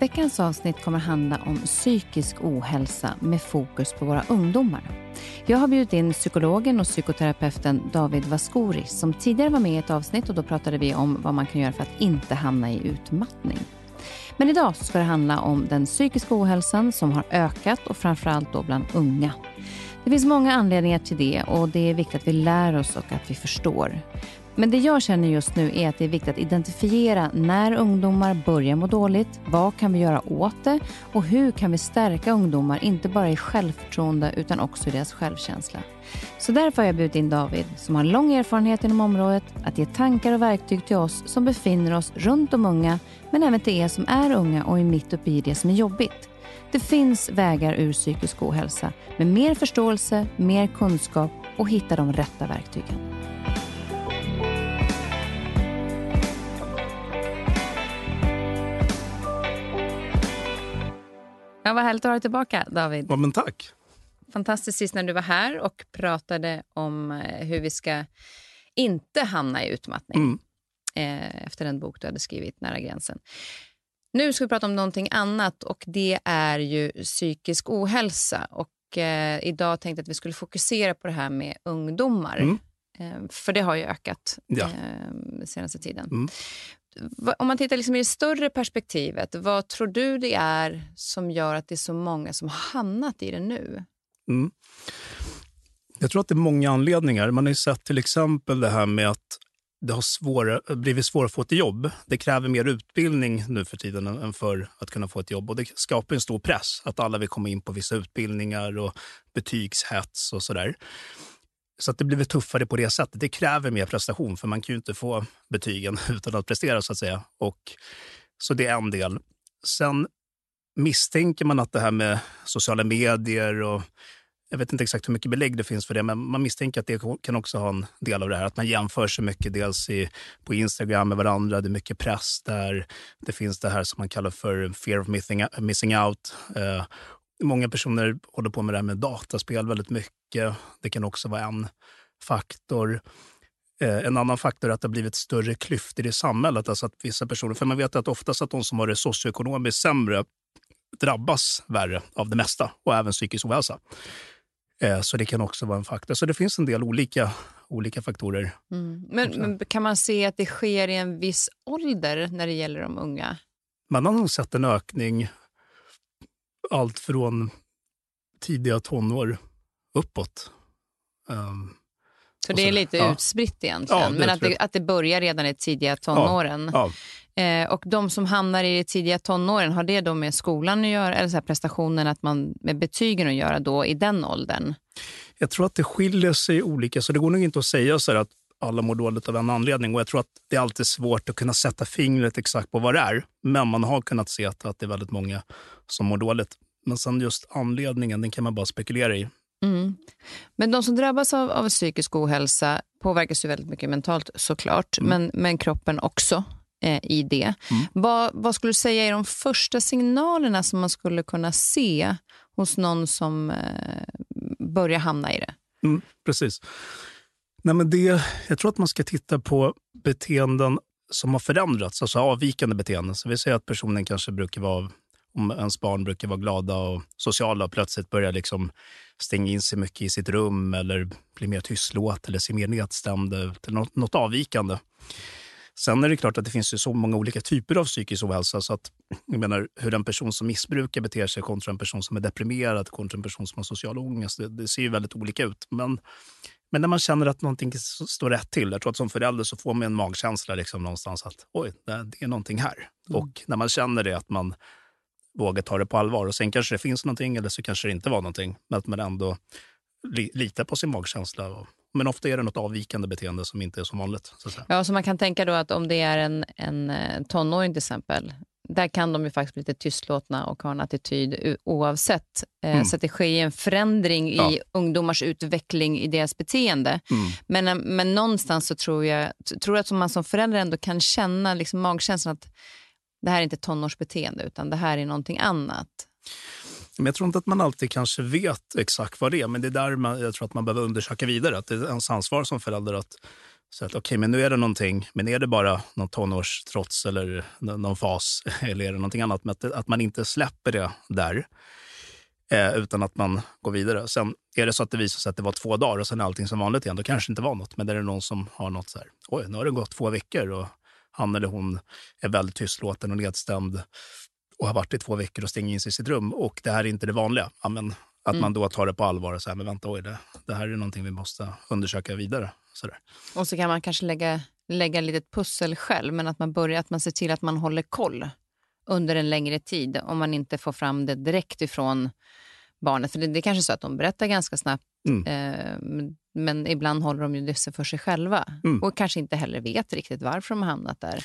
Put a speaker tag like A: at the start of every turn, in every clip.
A: Veckans avsnitt kommer handla om psykisk ohälsa med fokus på våra ungdomar. Jag har bjudit in psykologen och psykoterapeuten David Vaskori som tidigare var med i ett avsnitt och då pratade vi om vad man kan göra för att inte hamna i utmattning. Men idag ska det handla om den psykiska ohälsan som har ökat och framförallt då bland unga. Det finns många anledningar till det och det är viktigt att vi lär oss och att vi förstår. Men det jag känner just nu är att det är viktigt att identifiera när ungdomar börjar må dåligt, vad kan vi göra åt det och hur kan vi stärka ungdomar, inte bara i självförtroende utan också i deras självkänsla. Så därför har jag bjudit in David, som har lång erfarenhet inom området, att ge tankar och verktyg till oss som befinner oss runt de unga, men även till er som är unga och är mitt uppe i det som är jobbigt. Det finns vägar ur psykisk ohälsa med mer förståelse, mer kunskap och hitta de rätta verktygen. Ja, vad härligt att ha dig tillbaka, David.
B: Ja, men tack.
A: Fantastiskt sist när du var här och pratade om eh, hur vi ska inte hamna i utmattning mm. eh, efter den bok du hade skrivit, Nära gränsen. Nu ska vi prata om någonting annat och det är ju psykisk ohälsa. Och eh, Idag tänkte jag att vi skulle fokusera på det här med ungdomar. Mm. Eh, för det har ju ökat ja. eh, senaste tiden. Mm om man tittar liksom i det större perspektivet, vad tror du det är som gör att det är så många som har hamnat i det nu? Mm.
B: Jag tror att det är många anledningar. Man har sett till exempel det här med att det har svåra, blivit svårare att få ett jobb. Det kräver mer utbildning nu för tiden än för att kunna få ett jobb. Och Det skapar en stor press att alla vill komma in på vissa utbildningar och betygshets och sådär. Så att det blir tuffare på det sättet. Det kräver mer prestation, för man kan ju inte få betygen utan att prestera. så att säga. Och, så det är en del. Sen misstänker man att det här med sociala medier och jag vet inte exakt hur mycket belägg det finns för det, men man misstänker att det kan också ha en del av det här. Att man jämför sig mycket, dels i, på Instagram med varandra. Det är mycket press där. Det finns det här som man kallar för fear of missing, missing out. Eh, Många personer håller på med det här med dataspel väldigt mycket. Det kan också vara en faktor. Eh, en annan faktor är att det har blivit större klyftor i samhället. Alltså att vissa personer, för man vet att oftast att de som har det socioekonomiskt sämre drabbas värre av det mesta och även psykisk ohälsa. Eh, så det kan också vara en faktor. Så det finns en del olika, olika faktorer.
A: Mm. Men, men, kan man se att det sker i en viss ålder när det gäller de unga?
B: Man har nog sett en ökning allt från tidiga tonår uppåt. Um,
A: så det är lite ja. utspritt egentligen, ja, men att det, att det börjar redan i tidiga tonåren. Ja, eh, och de som hamnar i tidiga tonåren, har det då med skolan att göra, eller så prestationen att man, med betygen att göra då i den åldern?
B: Jag tror att det skiljer sig olika, så det går nog inte att säga så att alla mår dåligt av en anledning. Och jag tror att det är alltid svårt att kunna sätta fingret exakt på vad det är. Men man har kunnat se att, det är väldigt många som mår dåligt. Men sen just anledningen, den kan man bara spekulera i.
A: Mm. Men de som drabbas av, av psykisk ohälsa påverkas ju väldigt mycket mentalt såklart, mm. men, men kroppen också eh, i det. Mm. Vad, vad skulle du säga är de första signalerna som man skulle kunna se hos någon som eh, börjar hamna i det?
B: Mm, precis. Nej, men det, jag tror att man ska titta på beteenden som har förändrats, alltså avvikande beteenden. Så vi säger att personen kanske brukar vara, om ens barn brukar vara glada och sociala och plötsligt börjar liksom stänga in sig mycket i sitt rum eller bli mer tystlåt eller se mer nedstämd, ut. något, något avvikande. Sen är det klart att det finns ju så många olika typer av psykisk ohälsa. Så att, jag menar, hur en person som missbrukar beter sig kontra en person som är deprimerad kontra en person som har social ångest, det, det ser ju väldigt olika ut. Men, men när man känner att någonting står rätt till, jag tror att som förälder så får man en magkänsla liksom någonstans att oj, det, är någonting här. Mm. Och när man känner det, att man vågar ta det på allvar. Och Sen kanske det finns någonting eller så kanske det inte var någonting. Men att man ändå li, litar på sin magkänsla men ofta är det något avvikande beteende som inte är så vanligt.
A: Ja, så man kan tänka då att om det är en, en eh, tonåring till exempel, där kan de ju faktiskt bli lite tystlåtna och ha en attityd oavsett. Eh, mm. Så att det sker en förändring ja. i ungdomars utveckling i deras beteende. Mm. Men, eh, men någonstans så tror jag, tror att man som förälder ändå kan känna liksom magkänslan att det här är inte tonårsbeteende utan det här är någonting annat.
B: Men jag tror inte att man alltid kanske vet exakt vad det är, men det är där man, jag tror att man behöver undersöka vidare. Att det är ens ansvar som förälder att säga att okay, men nu är det någonting, men är det bara någon tonårstrots eller någon fas eller är det någonting annat? Men att, att man inte släpper det där eh, utan att man går vidare. Sen är det så att det visar sig att det var två dagar och sen är allting som vanligt igen, då kanske det inte var något. Men det är någon som har något så här, oj, nu har det gått två veckor och han eller hon är väldigt tystlåten och nedstämd och har varit i två veckor och stänger in sig i sitt rum och det här är inte det vanliga. Ja, men att mm. man då tar det på allvar och säger, men vänta, oj, det, det här är någonting vi måste undersöka vidare. Sådär.
A: Och så kan man kanske lägga, lägga lite pussel själv, men att man börjar, att man ser till att man håller koll under en längre tid om man inte får fram det direkt ifrån barnet. För det, det är kanske så att de berättar ganska snabbt, mm. eh, men, ibland håller de ju det för sig själva mm. och kanske inte heller vet riktigt varför de har hamnat där.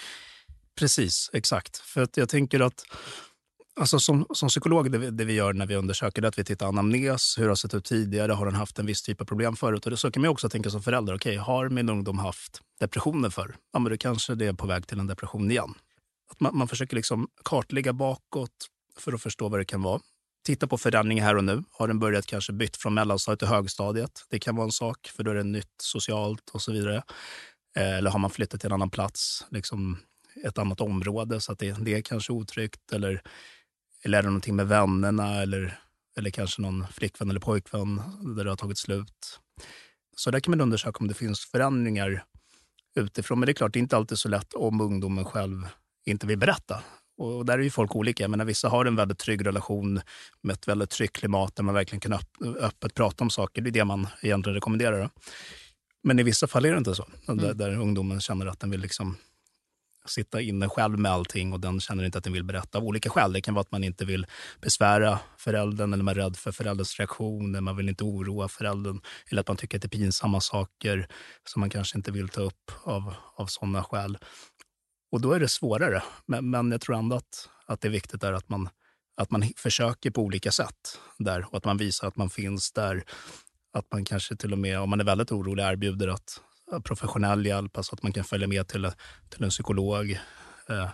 B: Precis, exakt. För att jag tänker att Alltså som, som psykolog, det vi, det vi gör när vi undersöker det är att vi tittar anamnes. Hur har det sett ut tidigare? Har den haft en viss typ av problem förut? Och det, så kan man också tänka som förälder. okay, har min ungdom haft depressioner förr? Ja, men då kanske det är på väg till en depression igen. Att man, man försöker liksom kartlägga bakåt för att förstå vad det kan vara. Titta på förändringar här och nu. Har den börjat kanske bytt från mellanstadiet till högstadiet? Det kan vara en sak, för då är det nytt socialt och så vidare. Eh, eller har man flyttat till en annan plats? Liksom, ett annat område så att det, det är kanske otryggt. Eller, eller är det någonting med vännerna eller, eller kanske någon flickvän eller pojkvän där det har tagit slut. Så där kan man undersöka om det finns förändringar utifrån. Men det är klart, det är inte alltid så lätt om ungdomen själv inte vill berätta. Och där är ju folk olika. Men vissa har en väldigt trygg relation med ett väldigt tryggt klimat där man verkligen kan öppet prata om saker. Det är det man egentligen rekommenderar. Men i vissa fall är det inte så. Mm. Där, där ungdomen känner att den vill liksom sitta inne själv med allting och den känner inte att den vill berätta av olika skäl. Det kan vara att man inte vill besvära föräldern eller man är rädd för förälderns reaktioner. Man vill inte oroa föräldern eller att man tycker att det är pinsamma saker som man kanske inte vill ta upp av, av sådana skäl. Och då är det svårare. Men, men jag tror ändå att, att det är viktigt där att man, att man försöker på olika sätt där och att man visar att man finns där. Att man kanske till och med, om man är väldigt orolig, erbjuder att professionell hjälp, alltså att man kan följa med till, till en psykolog.
A: Eh,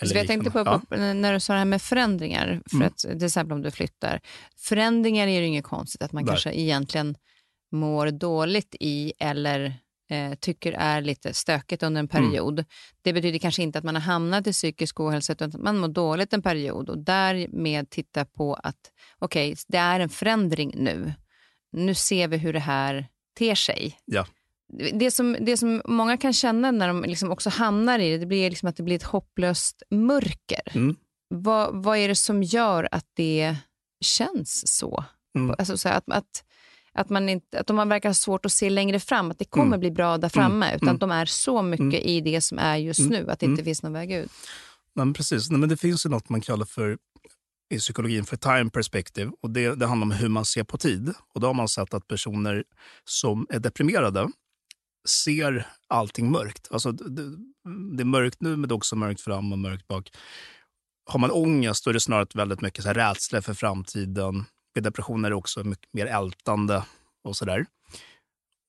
A: jag tänkte på, ja. när du sa det här med förändringar, för mm. att, till exempel om du flyttar. Förändringar är ju inget konstigt att man Nej. kanske egentligen mår dåligt i eller eh, tycker är lite stökigt under en mm. period. Mm. Det betyder kanske inte att man har hamnat i psykisk ohälsa utan att man mår dåligt en period och därmed titta på att okej, okay, det är en förändring nu. Nu ser vi hur det här ter sig.
B: Ja
A: det som, det som många kan känna när de liksom också hamnar i det, det blir liksom att det blir ett hopplöst mörker. Mm. Vad, vad är det som gör att det känns så? Mm. Alltså så att, att, att, man inte, att de verkar ha svårt att se längre fram, att det kommer mm. bli bra där framme, mm. utan att de är så mycket mm. i det som är just mm. nu, att det inte finns någon väg ut.
B: Men precis, Nej, men det finns ju något man kallar för i psykologin för time perspective. Och det, det handlar om hur man ser på tid. Och Då har man sett att personer som är deprimerade ser allting mörkt. Alltså, det, det är mörkt nu, men det är också mörkt fram och mörkt bak. Har man ångest då är det snarare väldigt mycket så här rädsla för framtiden. Vid depression är det också mycket mer ältande och sådär.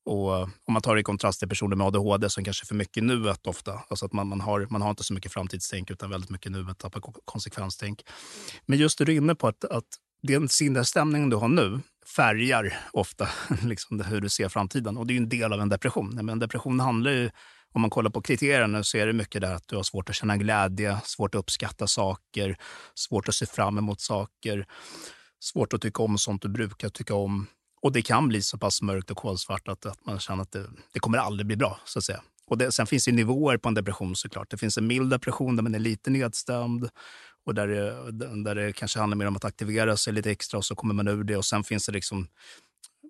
B: Och om man tar det i kontrast till personer med ADHD som kanske är för mycket nuet ofta. Alltså att man, man, har, man har inte så mycket framtidstänk utan väldigt mycket nuet, tappar konsekvenstänk. Men just det du är inne på, att, att den sinnesstämning du har nu färgar ofta liksom hur du ser framtiden. Och det är en del av en depression. Men en depression handlar ju, om man kollar på kriterierna, så är det mycket där att du har svårt att känna glädje, svårt att uppskatta saker, svårt att se fram emot saker, svårt att tycka om sånt du brukar tycka om. Och det kan bli så pass mörkt och kolsvart att, att man känner att det, det kommer aldrig bli bra. så att säga. Och det, sen finns det nivåer på en depression såklart. Det finns en mild depression där man är lite nedstämd och där det, där det kanske handlar mer om att aktivera sig lite extra och så kommer man ur det. Och sen finns det liksom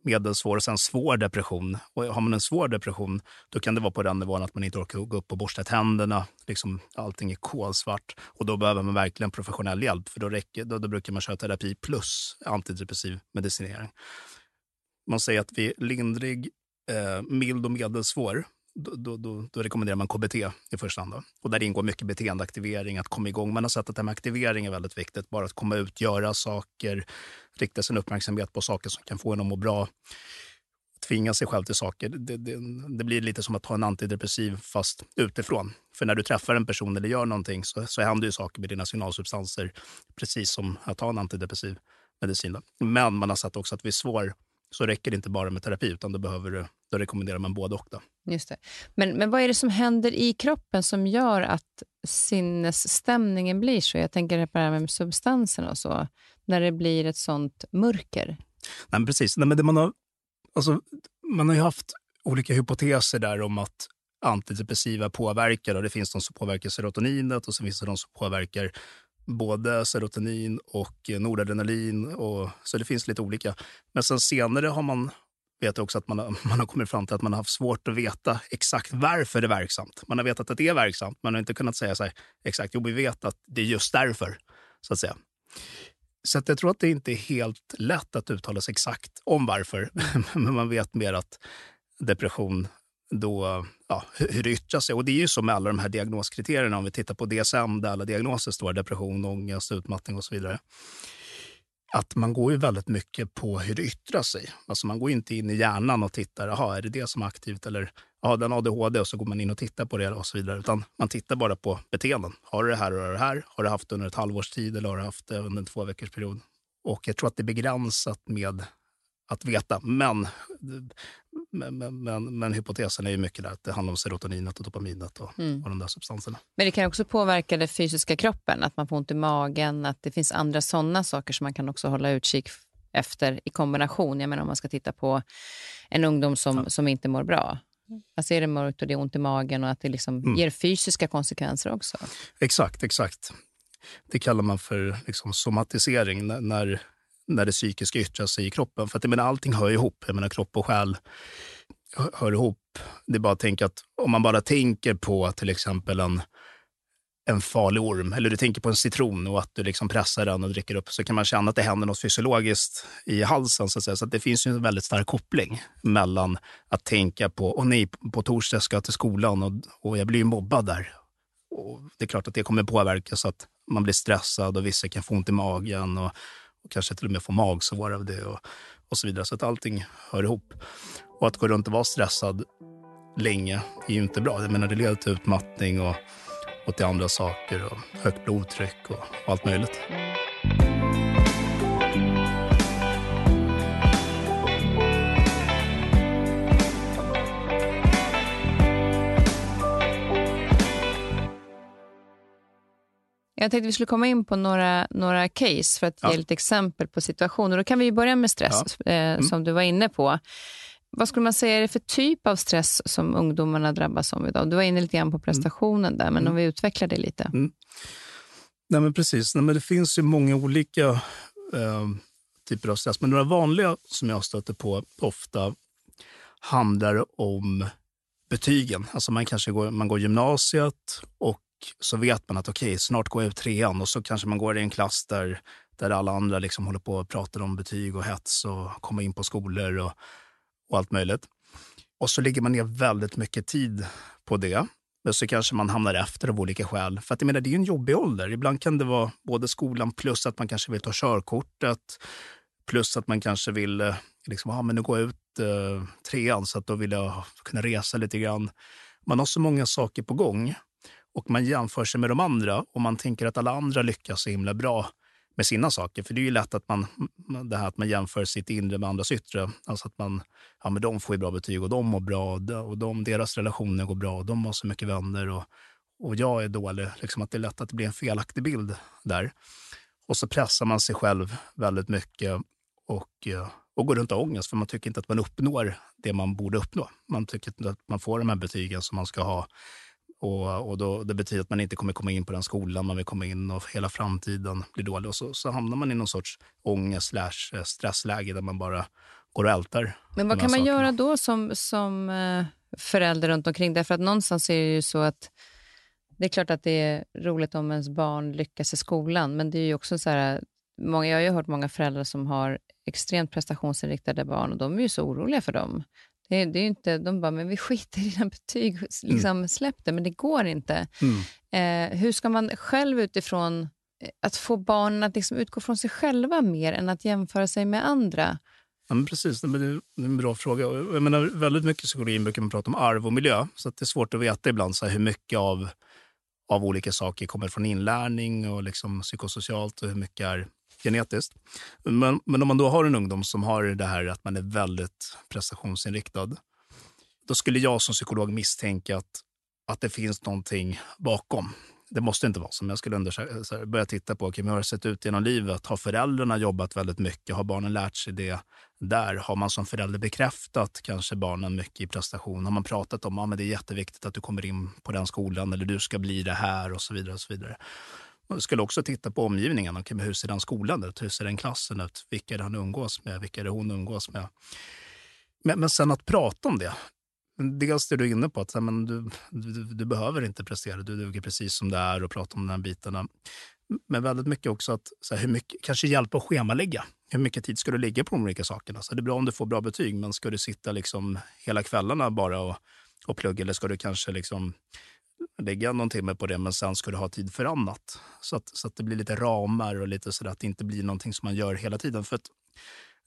B: medelsvår och sen svår depression. Och har man en svår depression då kan det vara på den nivån att man inte orkar gå upp och borsta tänderna. Liksom, allting är kolsvart. Och då behöver man verkligen professionell hjälp för då, räcker, då, då brukar man köra terapi plus antidepressiv medicinering. Man säger att vid lindrig, eh, mild och medelsvår då, då, då, då, rekommenderar man KBT i första hand. Då. Och där ingår mycket beteendeaktivering, att komma igång. Man har sett att det här med aktivering är väldigt viktigt. Bara att komma ut, göra saker, rikta sin uppmärksamhet på saker som kan få en att må bra. Tvinga sig själv till saker. Det, det, det, blir lite som att ta en antidepressiv fast utifrån. För när du träffar en person eller gör någonting så, så händer ju saker med dina signalsubstanser. Precis som att ta en antidepressiv medicin. Då. Men man har sett också att vid svår så räcker det inte bara med terapi utan då, behöver du, då rekommenderar man både och. Då.
A: Just det. Men, men vad är det som händer i kroppen som gör att sinnesstämningen blir så? Jag tänker på det här med substanserna och så, när det blir ett sånt mörker.
B: Nej, men precis. Nej, men det man, har, alltså, man har ju haft olika hypoteser där om att antidepressiva påverkar. Och det finns de som påverkar serotoninet och så finns det de som påverkar både serotonin och noradrenalin. Och, så det finns lite olika. Men sen senare har man vet också att man har, man har kommit fram till att man har haft svårt att veta exakt varför det är verksamt. Man har vetat att det är verksamt, men har inte kunnat säga så här, exakt, jo vi vet att det är just därför. Så att säga. Så att jag tror att det inte är helt lätt att uttala sig exakt om varför, men man vet mer att depression då, ja, hur det yttrar sig. Och det är ju så med alla de här diagnoskriterierna. Om vi tittar på DSM där alla diagnoser står, depression, ångest, utmattning och så vidare. Att man går ju väldigt mycket på hur det yttrar sig. Alltså man går inte in i hjärnan och tittar, jaha, är det det som är aktivt? Eller ja, den ADHD och så går man in och tittar på det och så vidare. Utan man tittar bara på beteenden. Har du det här och det här? Har du haft det under ett halvårs tid eller har du haft det under en två veckors period? Och jag tror att det är begränsat med att veta. Men, men, men, men, hypotesen är ju mycket där att det handlar om serotoninet och dopaminet och, mm. och de där substanserna.
A: Men det kan också påverka den fysiska kroppen, att man får ont i magen, att det finns andra sådana saker som man kan också hålla utkik efter i kombination. Jag menar om man ska titta på en ungdom som, ja. som inte mår bra. Alltså är det mörkt och det är ont i magen och att det liksom mm. ger fysiska konsekvenser också.
B: Exakt, exakt. Det kallar man för liksom somatisering. När, när det psykiska yttrar sig i kroppen. För att jag menar, allting hör ihop. Jag menar, kropp och själ hör ihop. Det är bara att tänka att om man bara tänker på till exempel en, en farlig orm, eller du tänker på en citron och att du liksom pressar den och dricker upp, så kan man känna att det händer något fysiologiskt i halsen. Så, att säga. så att det finns ju en väldigt stark koppling mellan att tänka på, och nej, på torsdag ska jag till skolan och, och jag blir ju mobbad där. Och det är klart att det kommer påverka så att man blir stressad och vissa kan få ont i magen. Och, och kanske till och med få magsår av det och, och så vidare. Så att allting hör ihop. Och att gå runt och vara stressad länge är ju inte bra. Jag menar, det leder till utmattning och, och till andra saker och högt blodtryck och, och allt möjligt. Mm.
A: Jag tänkte vi skulle komma in på några, några case för att ja. ge lite exempel på situationer. Då kan vi börja med stress, ja. Eh, mm. som du var inne på. Vad skulle man säga är det för typ av stress som ungdomarna drabbas av idag? Du var inne lite grann på mm. prestationen där, men mm. om vi utvecklar det lite. Mm.
B: Nej, men precis. Nej, men det finns ju många olika eh, typer av stress. Men några vanliga som jag stöter på ofta handlar om betygen. Alltså man kanske går, man går gymnasiet och så vet man att okej, okay, snart går jag ut trean och så kanske man går i en klass där, där alla andra liksom håller på och pratar om betyg och hets och komma in på skolor och, och allt möjligt. Och så lägger man ner väldigt mycket tid på det. Men så kanske man hamnar efter av olika skäl. För att jag menar, det är ju en jobbig ålder. Ibland kan det vara både skolan plus att man kanske vill ta körkortet. Plus att man kanske vill, eh, liksom, ah, men nu går jag ut eh, trean så att då vill jag kunna resa lite grann. Man har så många saker på gång och man jämför sig med de andra och man tänker att alla andra lyckas så himla bra med sina saker. För det är ju lätt att man, det här att man jämför sitt inre med andras yttre. Alltså att man, ja men de får ju bra betyg och de mår bra och de, deras relationer går bra och de har så mycket vänner och, och jag är dålig. Liksom att det är lätt att det blir en felaktig bild där. Och så pressar man sig själv väldigt mycket och, eh, och går runt och ångest för man tycker inte att man uppnår det man borde uppnå. Man tycker inte att man får de här betygen som man ska ha och, och då, det betyder att man inte kommer komma in på den skolan man vill komma in och hela framtiden blir dålig. Och så, så hamnar man i någon sorts ångest slash eh, stressläge där man bara går och ältar.
A: Men vad kan man sakerna. göra då som, som eh, förälder runt omkring? Därför att någonstans är det ju så att det är klart att det är roligt om ens barn lyckas i skolan, men det är ju också så här, många, jag har ju hört många föräldrar som har extremt prestationsinriktade barn och de är ju så oroliga för dem. Det, det är inte, de bara, men vi skiter i dina betyg, mm. liksom, mm. släpp det, men det går inte. Mm. Eh, hur ska man själv utifrån, eh, att få barnen att liksom utgå från sig själva mer än att jämföra sig med andra?
B: Ja, men precis, det är en bra fråga. Jag menar, väldigt mycket psykologin brukar man prata om arv och miljö, så det är svårt att veta ibland så här, hur mycket av, av olika saker kommer från inlärning och liksom psykosocialt och hur mycket är genetiskt. Men, men om man då har en ungdom som har det här att man är väldigt prestationsinriktad, då skulle jag som psykolog misstänka att, att det finns någonting bakom. Det måste inte vara så, men jag skulle undersöka, börja titta på okay, hur har det sett ut genom livet. Har föräldrarna jobbat väldigt mycket? Har barnen lärt sig det där? Har man som förälder bekräftat kanske barnen mycket i prestation? Har man pratat om att ah, det är jätteviktigt att du kommer in på den skolan eller du ska bli det här och så vidare. Och så vidare. Man skulle också titta på omgivningen. Okay, hur ser den skolan ut? Hur ser den klassen ut? Vilka är det han umgås med? Vilka är det hon umgås med? Men, men sen att prata om det. Dels det du är inne på, att men du, du, du behöver inte prestera. Du duger precis som det är och prata om de här bitarna. Men väldigt mycket också att så här, hur mycket, kanske hjälpa att schemalägga. Hur mycket tid ska du lägga på de olika sakerna? Så det är bra om du får bra betyg, men ska du sitta liksom hela kvällarna bara och, och plugga? Eller ska du kanske liksom lägga någon timme på det, men sen ska du ha tid för annat. Så att, så att det blir lite ramar och lite så att det inte blir någonting som man gör hela tiden. För att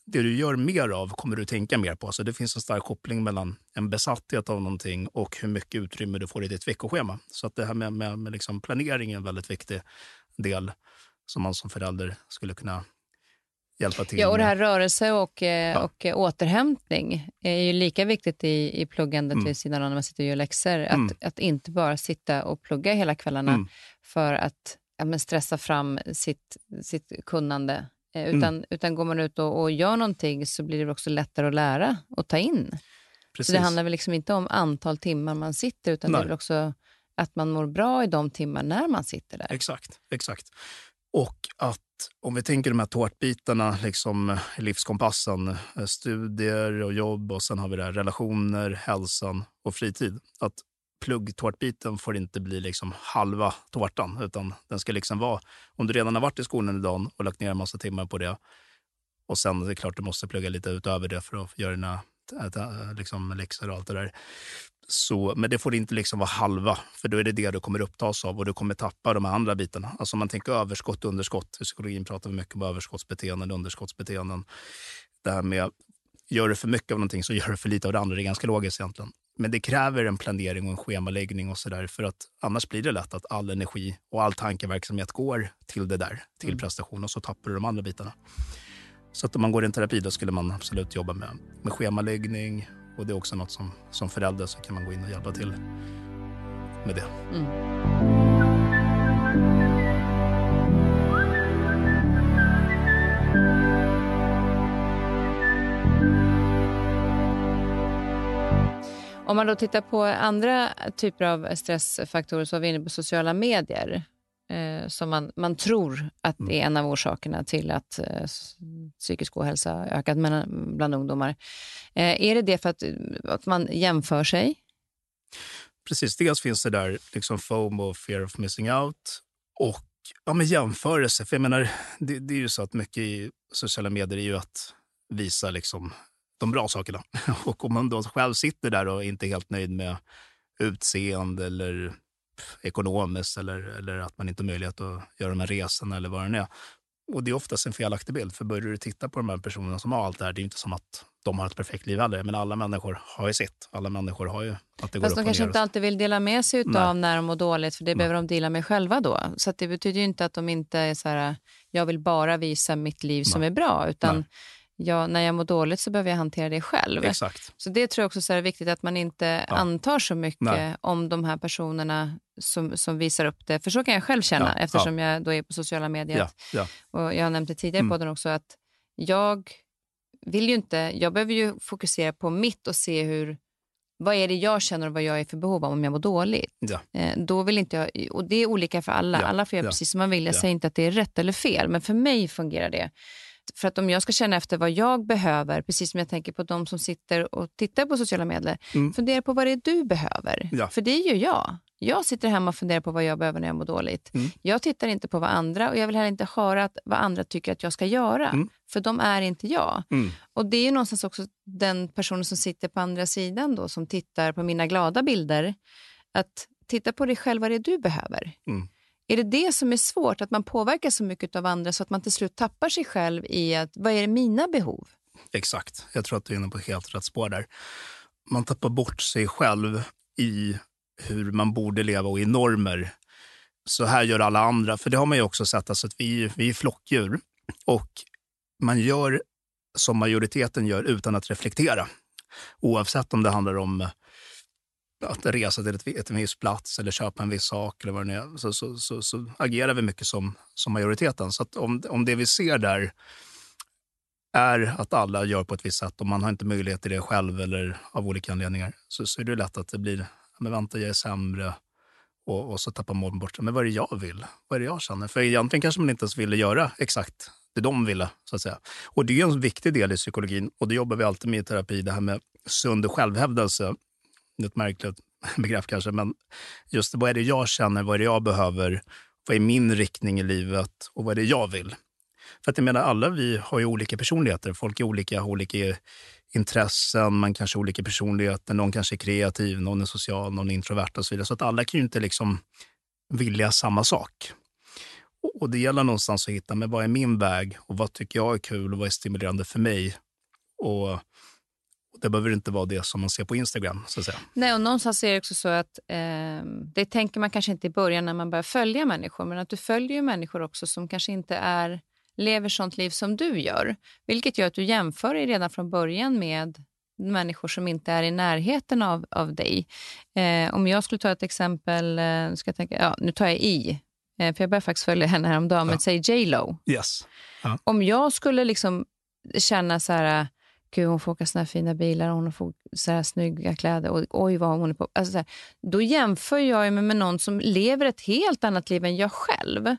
B: det du gör mer av kommer du tänka mer på. Så det finns en stark koppling mellan en besatthet av någonting och hur mycket utrymme du får i ditt veckoschema. Så att det här med, med, med liksom planering är en väldigt viktig del som man som förälder skulle kunna hjälpa till
A: Ja, och det här rörelse och, eh, ja. och återhämtning är ju lika viktigt i, i pluggandet mm. vid sidan av när man sitter och gör läxor. Att, mm. att inte bara sitta och plugga hela kvällarna mm. för att ja, stressa fram sitt, sitt kunnande. Eh, mm. Utan, utan går man ut och, och gör någonting så blir det också lättare att lära och ta in. Precis. Så det handlar väl liksom inte om antal timmar man sitter, utan Nej. det är väl också att man mår bra i de timmar när man sitter där.
B: Exakt. exakt. Och att om vi tänker de här tårtbitarna, liksom eh, livskompassen, eh, studier och jobb och sen har vi det här, relationer, hälsan och fritid. Att pluggtårtbiten får inte bli liksom halva tårtan, utan den ska liksom vara, om du redan har varit i skolan idag och lagt ner en massa timmar på det och sen är det klart du måste plugga lite utöver det för att göra dina liksom, läxor och allt det där. Så, men det får inte liksom vara halva, för då är det det du kommer upptas av och du kommer tappa de andra bitarna. Alltså om man tänker överskott och underskott. I psykologin pratar vi mycket om överskottsbeteenden och underskottsbeteenden. Det här med, gör du för mycket av någonting så gör du för lite av det andra. Det är ganska logiskt egentligen. Men det kräver en planering och en schemaläggning och sådär. För att annars blir det lätt att all energi och all tankeverksamhet går till det där, till mm. prestation och så tappar du de andra bitarna. Så att om man går i en terapi då skulle man absolut jobba med, med schemaläggning, och det är också något som, som förälder så kan man gå in och hjälpa till med det. Mm.
A: Om man då tittar på andra typer av stressfaktorer så har vi inne på sociala medier som man, man tror att det är en av orsakerna till att eh, psykisk ohälsa ökat bland ungdomar. Eh, är det det för att, att man jämför sig?
B: Precis, dels finns det där liksom FOMO, fear of missing out, och ja, men jämförelse. För jag menar, det, det är ju så att mycket i sociala medier är ju att visa liksom de bra sakerna. Och om man då själv sitter där och inte är helt nöjd med utseende eller ekonomiskt eller, eller att man inte har möjlighet att göra de här resorna eller vad det är. Och det är oftast en felaktig bild. För börjar du titta på de här personerna som har allt det här, det är inte som att de har ett perfekt liv heller. Men alla människor har ju sitt. Alla människor har ju att det
A: Fast de kanske inte alltid vill dela med sig av när de mår dåligt, för det
B: Nej.
A: behöver de dela med själva då. Så det betyder ju inte att de inte är så här, jag vill bara visa mitt liv som
B: Nej.
A: är bra, utan
B: Nej.
A: Jag, när jag mår dåligt så behöver jag hantera det själv.
B: Exakt.
A: Så det tror jag också så är viktigt att man inte
B: Ja.
A: antar så mycket
B: Nej.
A: om de här personerna som, som visar upp det. För så kan jag själv känna
B: Ja,
A: eftersom jag då är på sociala medier.
B: Ja, ja.
A: Och jag har nämnt det tidigare
B: Mm.
A: podden också att jag vill ju inte, jag behöver ju fokusera på mitt och se hur, vad är det jag känner och vad jag är för behov av om jag mår dåligt.
B: Ja.
A: Eh, då vill inte jag, och det är olika för alla,
B: Ja,
A: alla får göra
B: ja.
A: precis som man vill. Jag
B: Ja.
A: säger inte att det är rätt eller fel, men för mig fungerar det. För att om jag ska känna efter vad jag behöver, precis som jag tänker på de som sitter och tittar på sociala medier,
B: Mm.
A: fundera på vad det är du behöver.
B: Ja.
A: För det är ju jag. Jag sitter hemma och funderar på vad jag behöver när jag mår dåligt.
B: Mm.
A: Jag tittar inte på vad andra och jag vill heller inte höra att, vad andra tycker att jag ska göra.
B: Mm.
A: För de är inte jag.
B: Mm.
A: Och det är ju någonstans också den personen som sitter på andra sidan då, som tittar på mina glada bilder. Att titta på dig själv, vad det är du behöver. Är det det som är svårt, att man påverkar så mycket av andra så att man till slut tappar sig själv i att vad är mina behov?
B: Exakt. Jag tror att du är inne på helt rätt spår där. Man tappar bort sig själv i hur man borde leva och i normer. Så här gör alla andra. För det har man ju också sett, alltså att vi, vi är flockdjur. Och man gör som majoriteten gör utan att reflektera. Oavsett om det handlar om att resa till ett, ett, en viss plats eller köpa en viss sak eller vad det är, så, så, så, så agerar vi mycket som, som majoriteten. Så att om, om det vi ser där är att alla gör på ett visst sätt och man har inte möjlighet till det själv eller av olika anledningar, så, så är det lätt att det blir, men vänta jag är sämre och, och så tappar man bort. Men vad är det jag vill? Vad är det jag känner? För egentligen kanske man inte ens ville göra exakt det de ville. så att säga. Och det är en viktig del i psykologin och det jobbar vi alltid med i terapi, det här med sund självhävdelse. Det är ett märkligt begrepp kanske, men just vad är det jag känner, vad är det jag behöver, vad är min riktning i livet och vad är det jag vill? För att jag menar, alla vi har ju olika personligheter. Folk är olika, har olika intressen, man kanske har olika personligheter. Någon kanske är kreativ, någon är social, någon är introvert och så vidare. Så att alla kan ju inte liksom vilja samma sak. Och, det gäller någonstans att hitta, men vad är min väg och vad tycker jag är kul och vad är stimulerande för mig? Och det behöver inte vara det som man ser på Instagram, så att säga.
A: Nej, och någonstans är det också så att eh, det tänker man kanske inte i början när man börjar följa människor, men att du följer människor också som kanske inte är lever sånt liv som du gör. Vilket gör att du jämför dig redan från början med människor som inte är i närheten av, av dig. Eh, om jag skulle ta ett exempel, eh, ska jag tänka, ja, nu tar jag i, eh, för jag började faktiskt följa henne häromdagen, men säg J Lo.
B: Yes.
A: Om jag skulle liksom känna så här, gud hon får åka såna här fina bilar, hon får så här snygga kläder och oj vad hon är på. Alltså så här, då jämför jag mig med någon som lever ett helt annat liv än jag själv.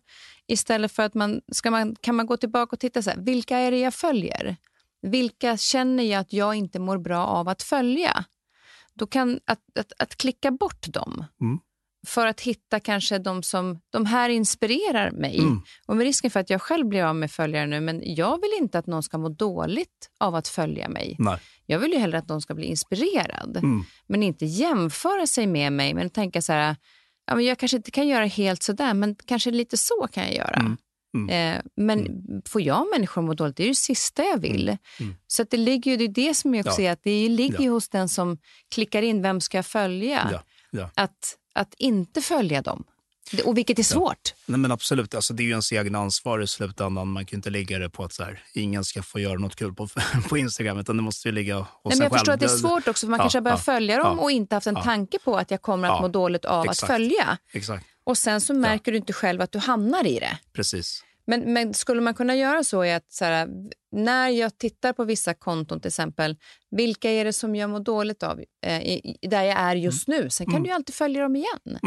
A: Istället för att man, ska man kan man gå tillbaka och titta så här, vilka är det jag följer? Vilka känner jag att jag inte mår bra av att följa? Då kan att, att, att klicka bort dem.
B: Mm.
A: För att hitta kanske de som, de här inspirerar mig.
B: Mm.
A: Och med risken för att jag själv blir av med följare nu, men jag vill inte att någon ska må dåligt av att följa mig.
B: Nej.
A: Jag vill ju hellre att någon ska bli inspirerad,
B: Mm.
A: men inte jämföra sig med mig, men tänka så här, ja, men jag kanske inte kan göra helt så där, men kanske lite så kan jag göra.
B: Mm. Mm.
A: Eh, men får jag människor att må dåligt, det är det sista jag vill.
B: Mm.
A: Så det ligger ju, det är det som jag också
B: Ja.
A: att det ligger
B: Ja.
A: ju hos den som klickar in, vem ska jag följa?
B: Ja. Ja.
A: Att, att inte följa dem. Och vilket är svårt.
B: Nej, men absolut, alltså, det är ju ens egna ansvar i slutändan. Man kan ju inte lägga det på att så här, ingen ska få göra något kul på, på Instagram, utan det måste ju ligga hos
A: Nej, men
B: en
A: jag förstår
B: själv.
A: att det är svårt också, för man
B: Ja,
A: kanske har börjat
B: ja,
A: följa dem
B: ja,
A: och inte haft en
B: ja.
A: tanke på att jag kommer att
B: Ja,
A: må dåligt av
B: exakt.
A: att följa.
B: Exakt,
A: Och sen så märker du inte själv att du hamnar i det.
B: precis.
A: Men, men skulle man kunna göra så är att så här, när jag tittar på vissa konton till exempel, vilka är det som jag mår dåligt av eh, i, där jag är just nu? Sen kan
B: Mm.
A: du alltid följa dem igen.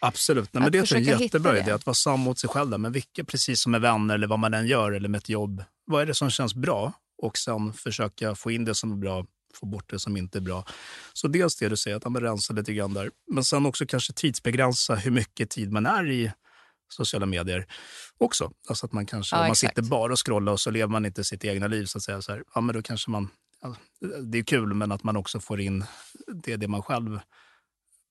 B: Absolut. Nej, men det är en jättebra idé, att vara sann mot sig själv. Där. Men vilka, precis som med vänner eller vad man än gör, eller med ett jobb, vad är det som känns bra? Och sen försöka få in det som är bra, få bort det som inte är bra. Så dels det du säger, att men rensa lite grann där. Men sen också kanske tidsbegränsa hur mycket tid man är i sociala medier också. Alltså att man kanske,
A: Ja,
B: om man
A: exakt.
B: sitter bara och scrollar och så lever man inte sitt egna liv, så att säga, så här, ja, men då kanske man ja, det är kul, men att man också får in det, det man själv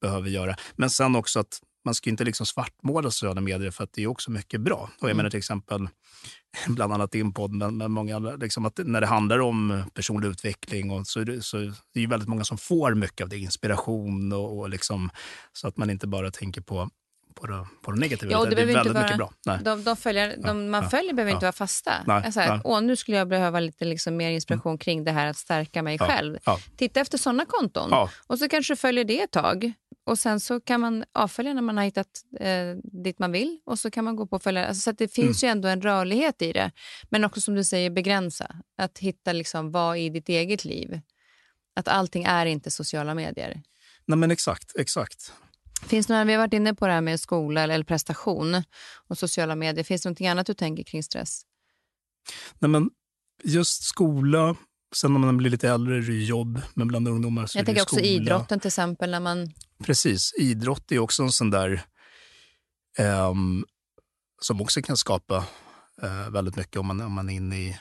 B: behöver göra. Men sen också att man ska inte liksom svartmåla sociala medier för att det är också mycket bra. Och jag mm. menar till exempel, bland annat din podd, men, men många andra, liksom att när det handlar om personlig utveckling och så, är det, så det är väldigt många som får mycket av det, inspiration och, och liksom, så att man inte bara tänker på på det, på det negativa.
A: Ja,
B: det, det är väldigt
A: vara,
B: mycket bra.
A: Nej. De, de följer, de man ja, följer behöver ja, inte vara fasta. Nej, så här, Åh, nu skulle jag behöva lite liksom mer inspiration mm. kring det här att stärka mig själv. Titta efter såna konton och så kanske du följer det ett tag. Och Sen så kan man avfölja när man har hittat eh, dit man vill och så kan man gå på och följa. Alltså, så det finns mm. ju ändå en rörlighet i det. Men också som du säger, begränsa. Att hitta liksom, vad i ditt eget liv. Att allting är inte sociala medier.
B: Nej men Exakt. exakt.
A: Finns det några, vi har varit inne på det här med skola eller prestation och sociala medier. Finns det något annat du tänker kring stress?
B: Nej, men just skola, sen när man blir lite äldre är det jobb, men bland ungdomar så
A: Jag
B: är
A: tänker
B: också
A: idrotten till exempel. När man...
B: Precis, idrott är också en sån där um, som också kan skapa uh, väldigt mycket om man, om man är inne i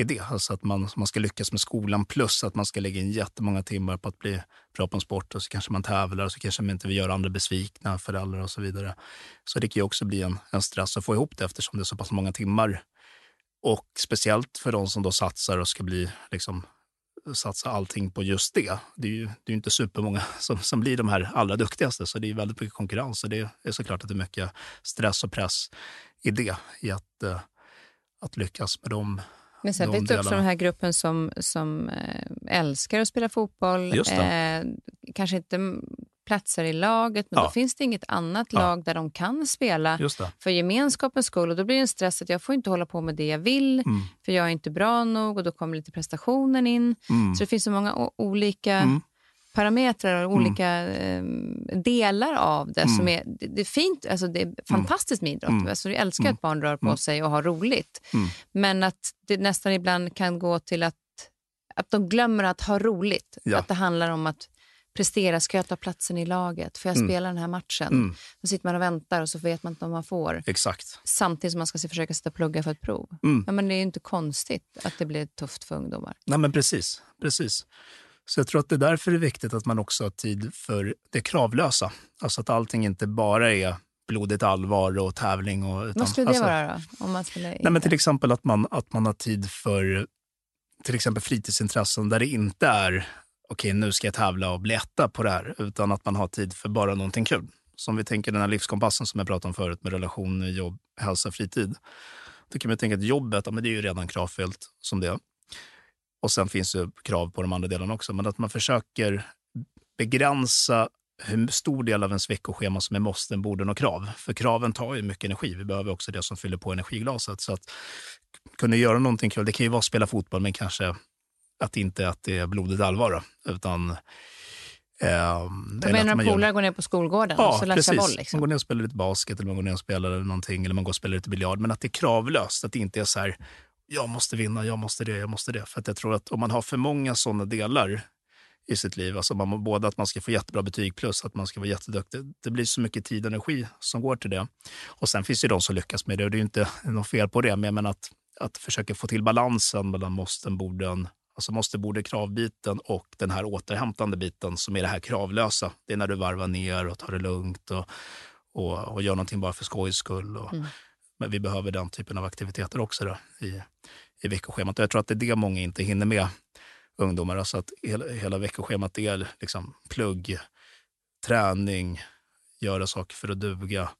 B: idé. Alltså att man, man ska lyckas med skolan plus att man ska lägga in jättemånga timmar på att bli bra på en sport och så kanske man tävlar och så kanske man inte vill göra andra besvikna, föräldrar och så vidare. Så det kan ju också bli en, en stress att få ihop det eftersom det är så pass många timmar. Och speciellt för de som då satsar och ska bli liksom, satsa allting på just det. Det är ju det är inte supermånga som, som blir de här allra duktigaste, så det är väldigt mycket konkurrens. Och det är såklart att det är mycket stress och press i det, i att, eh, att lyckas med de
A: men sen finns det också den här gruppen som, som äh, älskar att spela fotboll. Eh, kanske inte platser i laget, men ja. då finns det inget annat ja. lag där de kan spela för gemenskapens skull. Och då blir det en stress att jag får inte hålla på med det jag vill, mm. för jag är inte bra nog och då kommer lite prestationen in. Mm. Så det finns så många olika mm parametrar och mm. olika mm. eh, delar av det. Mm. som är, det, det, är fint, alltså det är mm. fantastiskt med idrott. Mm. Alltså jag älskar att barn rör på sig och har roligt. Men att det nästan ibland kan gå till att, att de glömmer att ha roligt. Ja. Att det handlar om att prestera. Ska jag ta platsen i laget? Får jag spela den här matchen? Mm. Då sitter man och väntar och så vet man inte om man får.
B: Exakt.
A: Samtidigt som man ska försöka sitta och plugga för ett prov. Ja, men det är inte konstigt att det blir tufft för ungdomar.
B: Nej, men precis. precis. Så jag tror att det är därför det är viktigt att man också har tid för det kravlösa. Alltså att allting inte bara är blodigt allvar och tävling. Och,
A: utan, Vad skulle det alltså, vara då? Om man skulle
B: nej, men till exempel att man, att man har tid för till exempel fritidsintressen där det inte är okej, nu ska jag tävla och bli etta på det här, utan att man har tid för bara någonting kul. Som vi tänker den här livskompassen som jag pratade om förut med relationer, jobb, hälsa, fritid. Då kan man tänka att jobbet, ja, men det är ju redan kravfyllt som det. Och sen finns det krav på de andra delarna också. Men att man försöker begränsa hur stor del av ens veckoschema som är måsten, borden och krav. För kraven tar ju mycket energi. Vi behöver också det som fyller på energiglaset. Så att kunna göra någonting kul, det kan ju vara att spela fotboll, men kanske att inte att det är blodigt allvar. Utan
A: Eh, du menar att polare går ner på skolgården ja, och så
B: precis.
A: boll? Liksom.
B: Man går ner och spelar lite basket eller man går ner och spelar någonting eller man går och spelar lite biljard. Men att det är kravlöst, att det inte är så här jag måste vinna, jag måste det, jag måste det. För att jag tror att om man har för många sådana delar i sitt liv, alltså man, både att man ska få jättebra betyg plus att man ska vara jätteduktig, det blir så mycket tid och energi som går till det. Och sen finns det de som lyckas med det och det är inte något fel på det, men att, att försöka få till balansen mellan måsten, borden, alltså måste, borde, kravbiten och den här återhämtande biten som är det här kravlösa. Det är när du varvar ner och tar det lugnt och, och, och gör någonting bara för skojs skull. Och, mm. Men vi behöver den typen av aktiviteter också då, i, i veckoschemat. Och jag tror att det är det många inte hinner med, ungdomar. Alltså att hela, hela veckoschemat är liksom plugg, träning, göra saker för att duga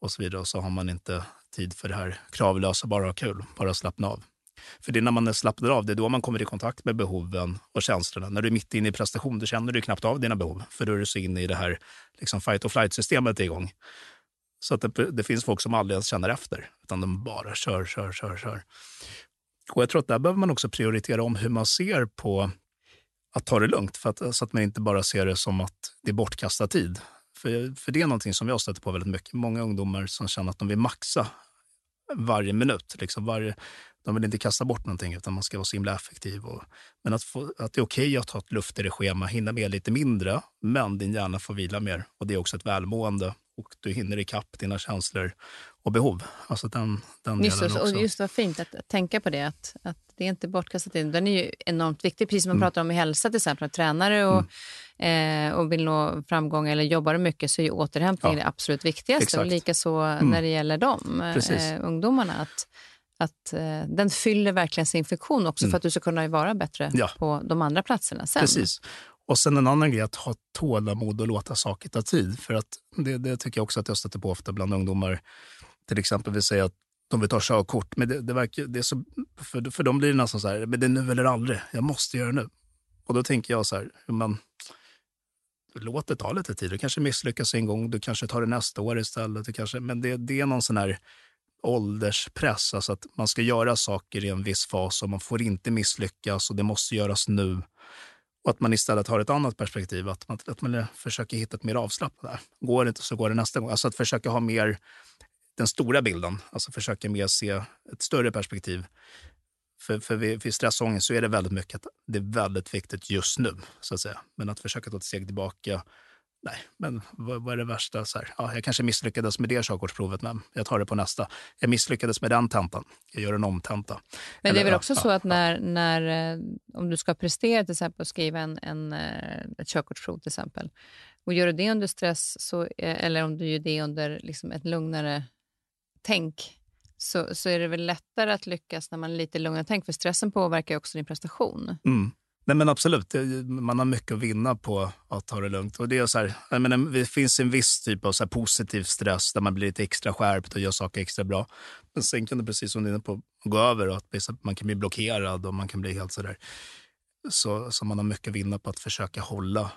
B: och så vidare. Och så har man inte tid för det här kravlösa, bara ha kul, bara slappna av. För det är när man slappnar av, det är då man kommer i kontakt med behoven och känslorna. När du är mitt inne i prestation, då känner du knappt av dina behov. För då är du så inne i det här liksom fight or flight-systemet igång. Så att det, det, finns folk som aldrig ens känner efter, utan de bara kör, kör, kör, kör. Och jag tror att där behöver man också prioritera om hur man ser på att ta det lugnt, för att, så att man inte bara ser det som att det är bortkastad tid. För, för det är någonting som jag stöter på väldigt mycket. Många ungdomar som känner att de vill maxa varje minut. Liksom varje, de vill inte kasta bort någonting, utan man ska vara så himla effektiv. Och, men att, få, att det är okej okay att ha ett luftigare schema, hinna med lite mindre, men din hjärna får vila mer. Och det är också ett välmående och du hinner ikapp dina känslor och behov. Alltså den, den
A: just,
B: delen också.
A: Och just vad fint att, att tänka på det, att, att det är inte bortkastat tid. Den är ju enormt viktig, precis som man mm. pratar om i hälsa till exempel. Tränare och, mm. eh, och vill nå framgång eller jobbar mycket så är ju återhämtning ja. det absolut viktigaste. Exakt. Och likaså mm. när det gäller dem, eh, ungdomarna. Att, att eh, den fyller verkligen sin funktion också mm. för att du ska kunna vara bättre ja. på de andra platserna sen.
B: Precis. Och sen en annan grej, att ha tålamod och låta saker ta tid. För att det, det tycker jag också att jag stöter på ofta bland ungdomar. Till exempel vill säga att de vill ta körkort, men det, det verkar, det är så, för, för dem blir det nästan så här, men det är nu eller aldrig, jag måste göra det nu. Och då tänker jag så här, men, låt det ta lite tid. Du kanske misslyckas en gång, du kanske tar det nästa år istället. Du kanske, men det, det är någon sån här ålderspress, alltså att man ska göra saker i en viss fas och man får inte misslyckas och det måste göras nu. Och att man istället har ett annat perspektiv, att man, att man försöker hitta ett mer avslappnat. Där. Går det inte så går det nästa gång. Alltså att försöka ha mer den stora bilden, alltså försöka mer se ett större perspektiv. För, för vid, vid stressångest så är det väldigt mycket att det är väldigt viktigt just nu, så att säga. Men att försöka ta ett steg tillbaka nej, men vad, vad, är det värsta? Så här, ja, jag kanske misslyckades med det körkortsprovet, men jag tar det på nästa. Jag misslyckades med den tentan, jag gör en omtenta.
A: Men det är väl också ja, så att när, när, eh, om du ska prestera till exempel och skriva en, en, eh, ett körkortsprov till exempel, och gör du det under stress, så, eh, eller om du gör det under liksom ett lugnare tänk, så, så är det väl lättare att lyckas när man är lite lugnare tänk, för stressen påverkar också din prestation.
B: Mm. Nej men absolut, man har mycket att vinna på att ta det lugnt. Och det, är så här, jag menar, det finns en viss typ av så positiv stress där man blir lite extra skärpt och gör saker extra bra. Men sen kan det, precis som du är inne på, gå över och att man kan bli blockerad och man kan bli helt sådär. Så, så man har mycket att vinna på att försöka hålla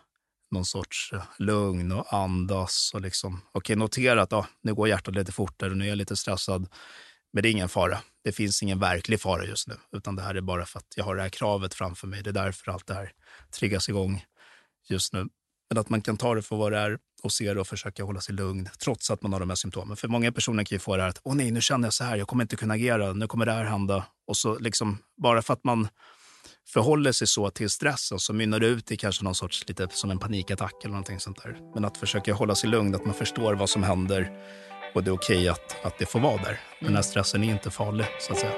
B: någon sorts eh, lugn och andas och liksom, okej, okay, notera att ah, nu går hjärtat lite fortare, nu är jag lite stressad. Men det är ingen fara. Det finns ingen verklig fara just nu, utan det här är bara för att jag har det här kravet framför mig. Det är därför allt det här triggas igång just nu. Men att man kan ta det för vad det är och se det och försöka hålla sig lugn trots att man har de här symptomen. För många personer kan ju få det här att åh nej, nu känner jag så här, jag kommer inte kunna agera, nu kommer det här hända. Och så liksom, bara för att man förhåller sig så till stressen så mynnar det ut i kanske någon sorts, lite som en panikattack eller någonting sånt där. Men att försöka hålla sig lugn, att man förstår vad som händer och det är okej okay att, att det får vara där. Den här stressen är inte farlig, så att säga.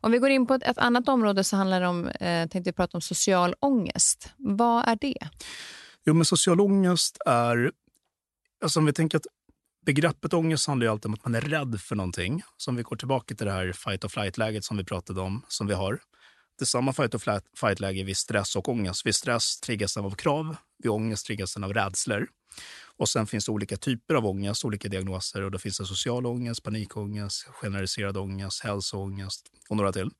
A: Om vi går in på ett, ett annat område så handlar det om, eh, tänkte jag prata om social ångest. Vad är det?
B: Jo, men social ångest är, alltså om vi tänker att begreppet ångest handlar ju alltid om att man är rädd för någonting. Så om vi går tillbaka till det här fight or flight-läget som vi pratade om, som vi har. Det är samma fight or flight-läge vid stress och ångest. Vid stress triggas den av krav, vid ångest triggas den av rädslor. Och sen finns det olika typer av ångest, olika diagnoser. Och då finns det social ångest, panikångest, generaliserad ångest, hälsoångest och några till.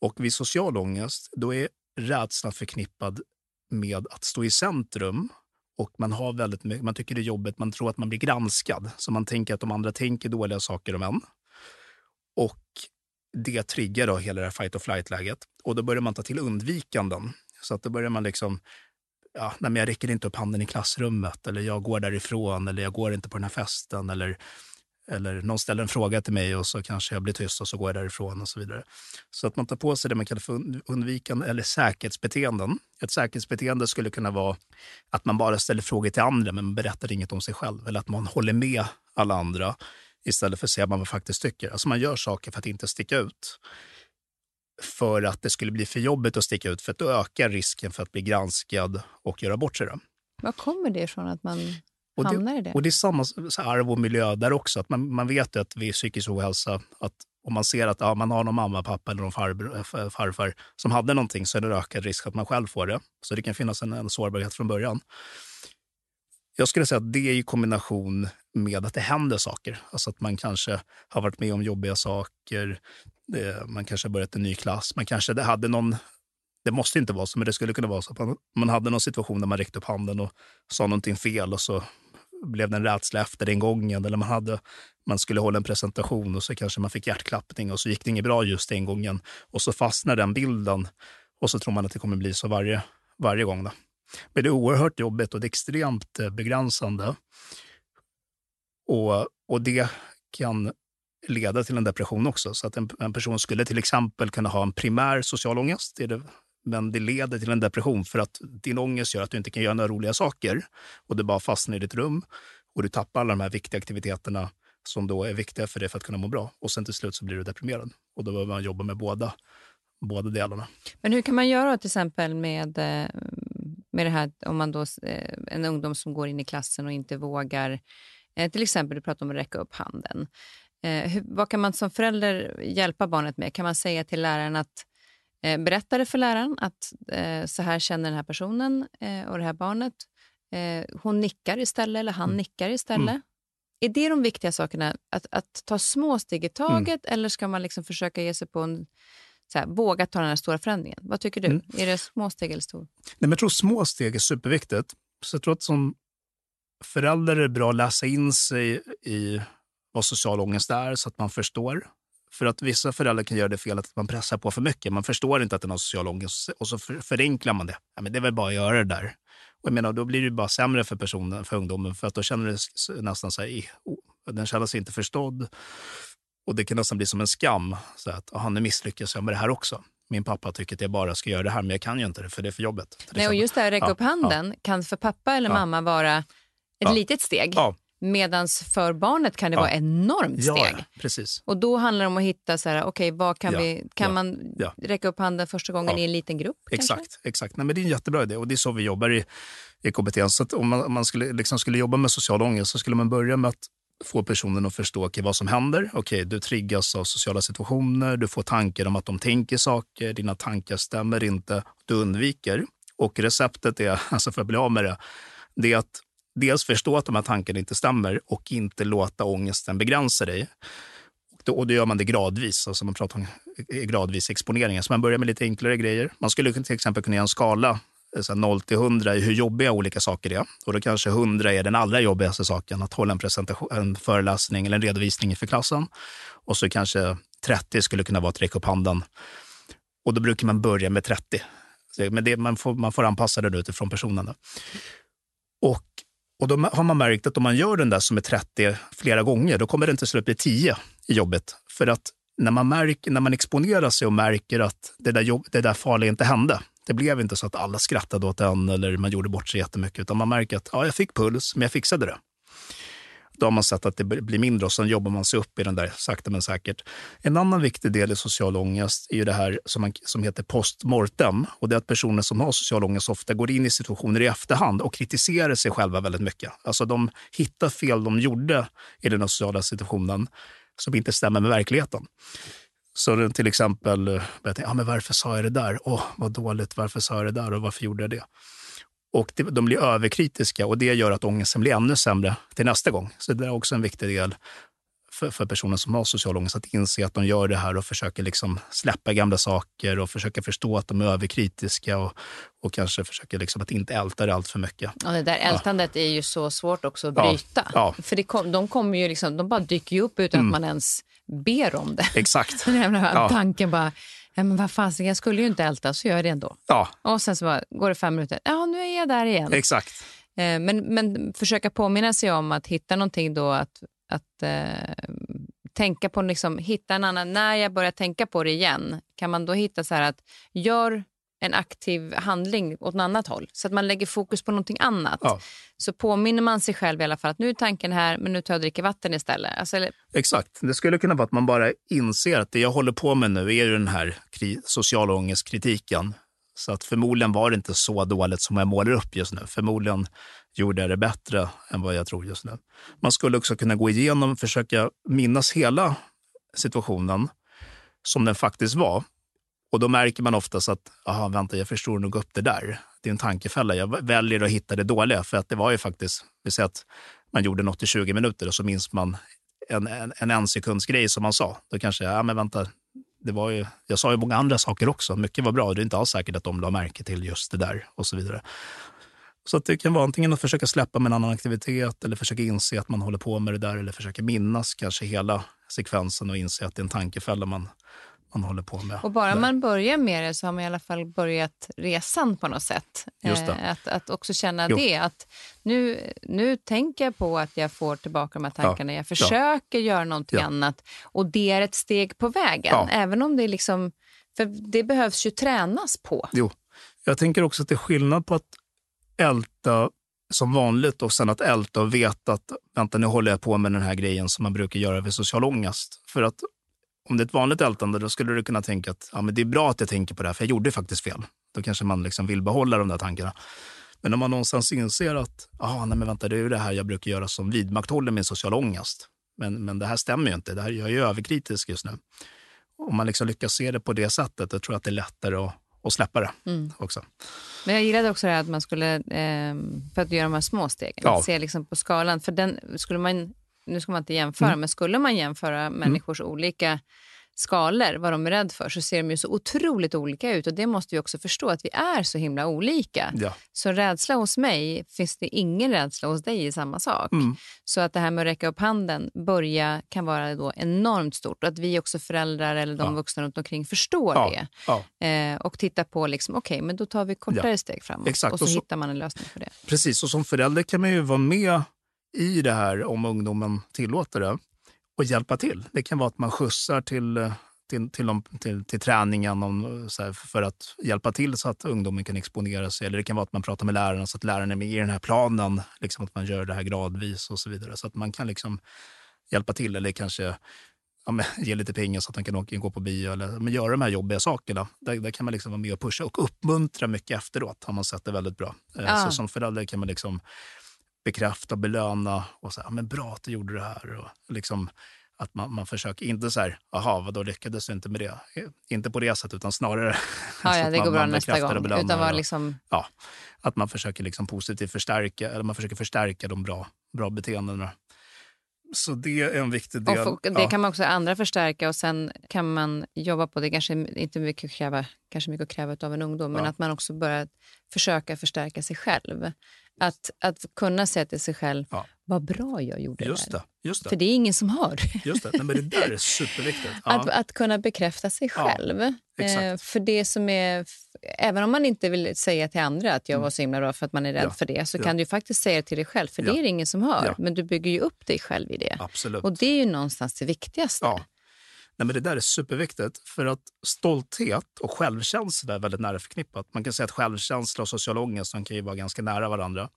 B: Och vid social ångest, då är rädslan förknippad med att stå i centrum och man, har väldigt mycket, man tycker det är jobbigt, man tror att man blir granskad. Så man tänker att de andra tänker dåliga saker om en. Och det triggar då hela det här fight or flight-läget. Och då börjar man ta till undvikanden. Så att då börjar man liksom, ja, nej, men jag räcker inte upp handen i klassrummet, eller jag går därifrån, eller jag går inte på den här festen, eller eller någon ställer en fråga till mig och så kanske jag blir tyst och så går jag därifrån och så vidare. Så att man tar på sig det man kallar för undvikande eller säkerhetsbeteenden. Ett säkerhetsbeteende skulle kunna vara att man bara ställer frågor till andra men man berättar inget om sig själv. Eller att man håller med alla andra istället för att säga vad man faktiskt tycker. Alltså man gör saker för att inte sticka ut. För att det skulle bli för jobbigt att sticka ut, för att då ökar risken för att bli granskad och göra bort sig.
A: Var kommer det ifrån att man
B: och
A: hamnar det, i
B: det. Och det är samma så arv och miljö där också. Att man, man vet att vid psykisk ohälsa, att om man ser att ja, man har någon mamma, pappa eller någon farbror, eh, farfar som hade någonting så är det ökad risk att man själv får det. Så det kan finnas en, en sårbarhet från början. Jag skulle säga att det är i kombination med att det händer saker. Alltså att man kanske har varit med om jobbiga saker, det, man kanske har börjat en ny klass, man kanske hade någon det måste inte vara så, men det skulle kunna vara så att man, man hade någon situation där man räckte upp handen och sa någonting fel och så blev det en rädsla efter den gången. Eller man, hade, man skulle hålla en presentation och så kanske man fick hjärtklappning och så gick det inget bra just den gången. Och så fastnar den bilden och så tror man att det kommer bli så varje, varje gång. Då. Men det är oerhört jobbigt och det är extremt eh, begränsande. Och, och det kan leda till en depression också. Så att en, en person skulle till exempel kunna ha en primär social ångest. Det det, men det leder till en depression för att din ångest gör att du inte kan göra några roliga saker och du bara fastnar i ditt rum och du tappar alla de här viktiga aktiviteterna som då är viktiga för dig för att kunna må bra. Och sen till slut så blir du deprimerad. Och då behöver man jobba med båda, båda delarna.
A: Men hur kan man göra till exempel med, eh, med det här om man då, eh, en ungdom som går in i klassen och inte vågar, eh, till exempel du pratar om att räcka upp handen. Hur, vad kan man som förälder hjälpa barnet med? Kan man säga till läraren att berätta det för läraren att så här känner den här personen och det här barnet. hon nickar istället eller han mm. nickar istället. Mm. Är det de viktiga sakerna? Att, att ta små steg i mm. taget mm. eller ska man liksom försöka ge sig på en så här, våga ta den här stora förändringen? Vad tycker du? Mm. Är det små steg eller stor?
B: Nej, men jag tror små steg är superviktigt. Så jag tror att som förälder är det bra att läsa in sig i vad social ångest är så att man förstår. För att vissa föräldrar kan göra det felet att man pressar på för mycket. Man förstår inte att det är social ångest och så förenklar man det. Ja, men det är väl bara att göra det där. Och jag menar, då blir det bara sämre för personen, för ungdomen, för att då känner det nästan så här, den känner sig inte förstådd. Och det kan nästan bli som en skam, så att han är misslyckas jag med det här också. Min pappa tycker att jag bara ska göra det här, men jag kan ju inte det, för det är för jobbet.
A: Nej, och just det här att räcka ja, upp handen ja. kan för pappa eller ja. mamma vara ett litet steg. Ja. Medan för barnet kan det vara enormt steg.
B: Ja, precis.
A: Och då handlar det om att hitta, så här, okay, vad kan, vi, kan man räcka upp handen första gången i en liten grupp?
B: Exakt. Kanske? exakt. Nej, men det är en jättebra idé och det är så vi jobbar i, i KBT. Så om man, om man skulle, liksom skulle jobba med social ångest så skulle man börja med att få personen att förstå okay, vad som händer. Okay, du triggas av sociala situationer, du får tankar om att de tänker saker, dina tankar stämmer inte, du undviker. Och receptet är, alltså för att bli av med det, det är att dels förstå att de här tankarna inte stämmer och inte låta ångesten begränsa dig. Och då, och då gör man det gradvis, alltså man pratar om eh, eh, gradvis exponering. Så man börjar med lite enklare grejer. Man skulle till exempel kunna göra en skala eh, 0 till 100 i hur jobbiga olika saker är. Och då kanske 100 är den allra jobbigaste saken, att hålla en, presentation, en föreläsning eller en redovisning inför klassen. Och så kanske 30 skulle kunna vara att räcka upp handen. Och då brukar man börja med 30. Men det, man, får, man får anpassa det utifrån personen. Då. Och, och då har man märkt att om man gör den där som är 30 flera gånger, då kommer den till slut bli 10 i jobbet. För att när man, märker, när man exponerar sig och märker att det där, jobb, det där farliga inte hände, det blev inte så att alla skrattade åt en eller man gjorde bort sig jättemycket, utan man märker att ja, jag fick puls, men jag fixade det. Då har man sett att det blir mindre och sen jobbar man sig upp i den där sakta men säkert. En annan viktig del i social ångest är ju det här som, man, som heter postmortem. Och det är att personer som har social ångest ofta går in i situationer i efterhand och kritiserar sig själva väldigt mycket. Alltså de hittar fel de gjorde i den sociala situationen som inte stämmer med verkligheten. Så till exempel, eh, jag tänkte, ah, men varför sa jag det där? Åh, oh, vad dåligt, varför sa jag det där och varför gjorde jag det? Och det, de blir överkritiska och det gör att ångesten blir ännu sämre till nästa gång. Så det är också en viktig del för, för personer som har social ångest, att inse att de gör det här och försöker liksom släppa gamla saker och försöka förstå att de är överkritiska och, och kanske försöker liksom att inte älta det allt för mycket.
A: Ja, det där ältandet ja. är ju så svårt också att bryta. Ja. Ja. För kom, de, kommer ju liksom, de bara dyker ju upp utan mm. att man ens ber om det.
B: Exakt.
A: ja. Tanken bara, ja, men vad fan, jag skulle ju inte älta, så gör jag det ändå.
B: Ja.
A: Och sen så bara, går det fem minuter, ja nu är jag där igen.
B: Exakt.
A: Eh, men, men försöka påminna sig om att hitta någonting då att, att eh, tänka på, liksom, hitta en annan, när jag börjar tänka på det igen, kan man då hitta så här att gör en aktiv handling åt ett annat håll. Så att man lägger fokus på någonting annat. Ja. Så påminner man sig själv i alla fall att nu är tanken här, men nu tar jag och dricker vatten istället. Alltså, eller...
B: Exakt. Det skulle kunna vara att man bara inser att det jag håller på med nu är den här sociala ångestkritiken. Så att förmodligen var det inte så dåligt som jag målar upp just nu. Förmodligen gjorde jag det bättre än vad jag tror just nu. Man skulle också kunna gå igenom och försöka minnas hela situationen som den faktiskt var och då märker man oftast att, aha, vänta, jag förstår nog upp det där. Det är en tankefälla. Jag väljer att hitta det dåliga, för att det var ju faktiskt, vi säger att man gjorde något i 20 minuter och så minns man en, en, en ensekunds grej som man sa. Då kanske, ja men vänta, det var ju, jag sa ju många andra saker också. Mycket var bra. Det är inte alls säkert att de la märke till just det där och så vidare. Så att det kan vara antingen att försöka släppa med en annan aktivitet eller försöka inse att man håller på med det där eller försöka minnas kanske hela sekvensen och inse att det är en tankefälla man man håller på med.
A: Och bara
B: där.
A: man börjar med det så har man i alla fall börjat resan på något sätt. Eh, att, att också känna
B: Jo.
A: det. Att nu, nu tänker jag på att jag får tillbaka de här tankarna. Jag försöker göra någonting
B: Ja.
A: annat. Och det är ett steg på vägen.
B: Ja.
A: Även om det är liksom... För det behövs ju tränas på.
B: Jo. Jag tänker också att det är skillnad på att älta som vanligt och sen att älta och veta att vänta, nu håller jag på med den här grejen som man brukar göra vid social ångest. För att om det är ett vanligt ältande då skulle du kunna tänka att ja, men det är bra att jag tänker på det här för jag gjorde faktiskt fel. Då kanske man liksom vill behålla de där tankarna. Men om man någonstans inser att ah, nej, men vänta, det är det här jag brukar göra som vidmakthåller min social ångest. Men, men det här stämmer ju inte. Det här, jag är ju överkritisk just nu. Om man liksom lyckas se det på det sättet, då tror jag att det är lättare att, att släppa det
A: Mm.
B: också.
A: Men jag gillade också det här att man skulle, eh, för att göra de här små stegen,
B: Ja.
A: se liksom på skalan. För den skulle man, nu ska man inte jämföra,
B: Mm.
A: men skulle man jämföra människors olika skalor, vad de är rädda för, så ser de ju så otroligt olika ut. Och det måste vi också förstå, att vi är så himla olika.
B: Ja.
A: Så rädsla hos mig, finns det ingen rädsla hos dig i samma sak.
B: Mm.
A: Så att det här med att räcka upp handen, börja, kan vara då enormt stort. Och att vi också föräldrar eller de
B: Ja.
A: vuxna runt omkring förstår
B: Ja.
A: det.
B: Ja.
A: Eh, och titta på, liksom, okej, men då tar vi kortare steg framåt.
B: Exakt,
A: Och så,
B: och så-
A: hittar man en lösning på det.
B: Precis, och som förälder kan man ju vara med i det här om ungdomen tillåter det och hjälpa till. Det kan vara att man skjutsar till, eh, till, till, dem- till, till träningen om, så här, för att hjälpa till så att ungdomen kan exponera sig. Eller det kan vara att man pratar med lärarna så att läraren är med i den här planen. Liksom att man gör det här gradvis och så vidare. Så att man kan liksom hjälpa till eller kanske ja, men, ge lite pengar så att man kan åka, gå på bio eller men, göra de här jobbiga sakerna. Där, där kan man liksom vara med och pusha och uppmuntra mycket efteråt har man sett det väldigt bra. Eh,
A: Ja.
B: Så som förälder kan man liksom bekräfta, belöna och säga men bra att du gjorde det här. Och liksom att man, man försöker inte så här, aha, vadå lyckades du inte med det? Eh, Inte på det sättet, utan snarare
A: Ja, ja,
B: att
A: det
B: man-
A: går bra nästa
B: och
A: gång. Utan var
B: och-
A: liksom,
B: ja, att man försöker liksom positivt förstärka, eller man försöker förstärka de bra, bra beteendena. Så det är en viktig del.
A: och det
B: ja.
A: kan man också andra förstärka och sen kan man jobba på det. Kanske inte mycket att kräva, kanske mycket att kräva av en ungdom, men
B: Ja.
A: att man också börjar försöka förstärka sig själv. Att, att kunna säga till sig själv,
B: Ja.
A: vad bra jag gjorde
B: Just
A: där.
B: det. Just
A: För
B: det.
A: det är ingen som hör.
B: Just det. Nej, men det där är superviktigt. Ja.
A: Att, att kunna bekräfta sig
B: Ja,
A: själv.
B: exakt.
A: Eh, för det som är, även om man inte vill säga till andra att jag var så himla bra för att man är rädd
B: Mm. Ja,
A: för det, så
B: ja.
A: kan du faktiskt säga det till dig själv, för
B: Ja.
A: det är det ingen som hör.
B: Ja.
A: Men du bygger ju upp dig själv i det.
B: Absolut.
A: Och det är ju någonstans det viktigaste.
B: Nej, men det där är superviktigt. För att stolthet och självkänsla är väldigt nära förknippat. Man kan säga att självkänsla och social ångest de kan ju vara ganska nära varandra.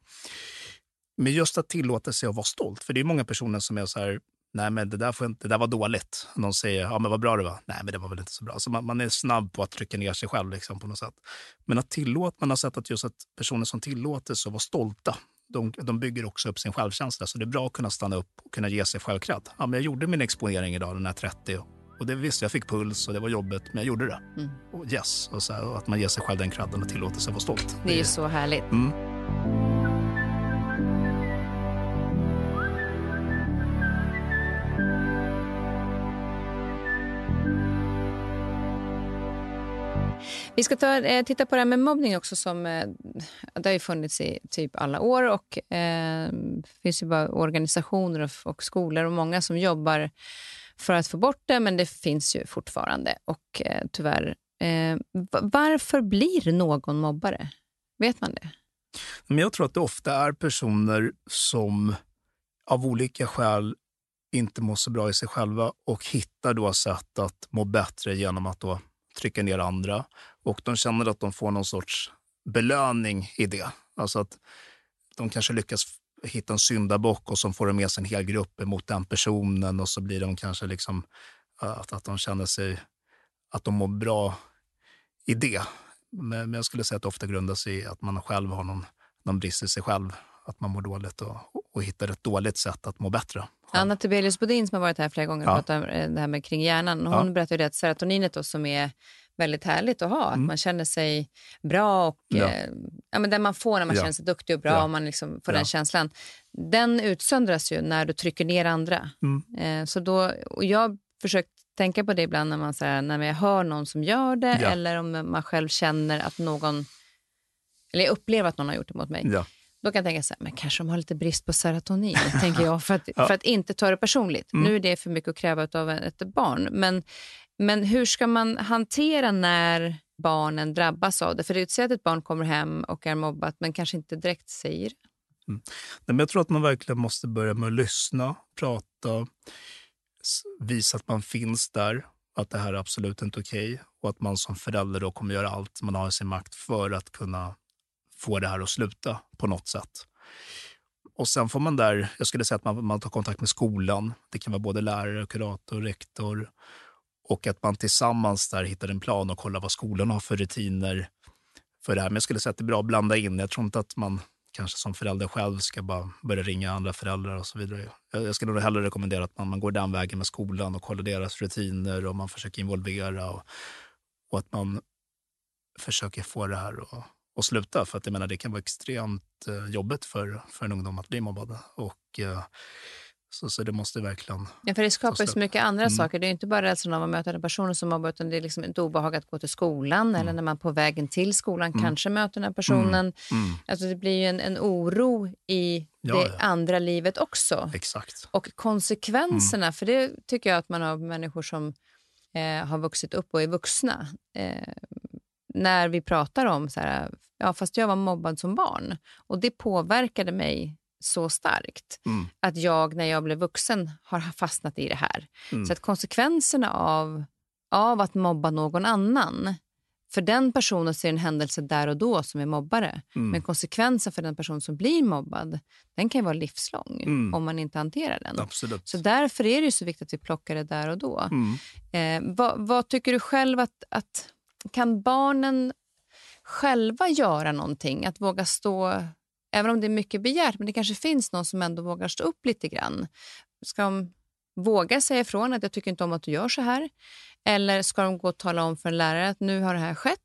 B: Men just att tillåta sig att vara stolt. För det är många personer som är så här, nej men det där, får inte, det där var dåligt. Någon säger, ja men vad bra det var. Nej men det var väl inte så bra. Så man, man är snabb på att trycka ner sig själv liksom, på något sätt. Men att tillåta, man har sett att just att personer som tillåter sig att vara stolta, de, de bygger också upp sin självkänsla. Så det är bra att kunna stanna upp och kunna ge sig självkraft. Ja, men jag gjorde min exponering idag, den här 30. Och det visste jag fick puls och det var jobbigt, men jag gjorde det.
A: Mm.
B: Och yes, och så här, och att man ger sig själv den kradden och tillåter sig att vara stolt.
A: Det är ju så härligt.
B: Mm.
A: Vi ska ta, eh, titta på det här med mobbning också. Som, eh, det har ju funnits i typ alla år och eh, det finns ju bara organisationer och, och skolor och många som jobbar för att få bort det, men det finns ju fortfarande. Och eh, tyvärr, eh, varför blir någon mobbare? Vet man det?
B: Men jag tror att det ofta är personer som av olika skäl inte mår så bra i sig själva och hittar då sätt att må bättre genom att då trycka ner andra. Och de känner att de får någon sorts belöning i det. Alltså att de kanske lyckas hitta en syndabock och så får de med sig en hel grupp emot den personen och så blir de kanske liksom att, att de känner sig att de mår bra i det. Men, jag skulle säga att det ofta grundar sig i att man själv har någon, någon brist i sig själv. Att man mår dåligt och, och hittar ett dåligt sätt att må bättre. själv.
A: Anna Tibelius Bodin som har varit här flera gånger och
B: Ja.
A: pratat om eh, det här med kring hjärnan. Hon
B: Ja.
A: berättade ju att serotoninet då, som är väldigt härligt att ha, att man känner sig bra och
B: Mm. Ja.
A: eh, ja, men den man får när man
B: Ja.
A: känner sig duktig och bra
B: Ja.
A: och man liksom får den känslan. Den utsöndras ju när du trycker ner andra.
B: Mm.
A: Eh, så då, och jag försökt tänka på det ibland när man, så här, när jag hör någon som gör det eller om man själv känner att någon, eller jag upplever att någon har gjort det mot mig. Då kan jag tänka så här, men kanske de har lite brist på serotonin, tänker jag, för att, för att inte ta det personligt.
B: Mm.
A: Nu är det för mycket att kräva av ett barn, men men hur ska man hantera när barnen drabbas av det? För det är att ett barn kommer hem och är mobbat men kanske inte direkt säger det.
B: Mm. Men jag tror att man verkligen måste börja med att lyssna, prata, visa att man finns där, att det här är absolut inte okej okay, och att man som förälder då kommer göra allt man har i sin makt för att kunna få det här att sluta på något sätt. Och sen får man där, jag skulle säga att man, man tar kontakt med skolan. Det kan vara både lärare, kurator, rektor. Och att man tillsammans där hittar en plan och kollar vad skolan har för rutiner för det här. Men jag skulle säga att det är bra att blanda in. Jag tror inte att man kanske som förälder själv ska bara börja ringa andra föräldrar och så vidare. Jag, jag skulle nog hellre rekommendera att man, man går den vägen med skolan och kollar deras rutiner och man försöker involvera och, och att man försöker få det här att och sluta. För att jag menar, det kan vara extremt eh, jobbigt för, för en ungdom att bli mobbad. Och, eh, så, så det måste verkligen...
A: Ja, för det skapar så mycket andra mm. saker. Det är inte bara rädslan av att möta en person som mobbar, utan det är liksom ett obehag att gå till skolan mm. eller när man på vägen till skolan mm. kanske möter den här personen. Mm. mm. Alltså det blir ju en, en oro i ja, det ja. andra livet också.
B: Exakt.
A: Och konsekvenserna, mm. för det tycker jag att man har människor som eh, har vuxit upp och är vuxna. Eh, när vi pratar om så här, ja fast jag var mobbad som barn och det påverkade mig så starkt mm. att jag när jag blev vuxen har fastnat i det här. Mm. Så att konsekvenserna av, av att mobba någon annan för den personen ser en händelse där och då som är mobbare. Mm. Men konsekvensen för den person som blir mobbad den kan vara livslång mm. om man inte hanterar den.
B: Absolut.
A: Så därför är det så viktigt att vi plockar det där och då. Mm. Eh, vad, vad, tycker du själv att, att kan barnen själva göra någonting? Att våga stå, även om det är mycket begärt, men det kanske finns någon som ändå vågar stå upp lite grann. Ska de våga säga ifrån att jag tycker inte om att du gör så här? Eller ska de gå och tala om för en lärare att nu har det här skett?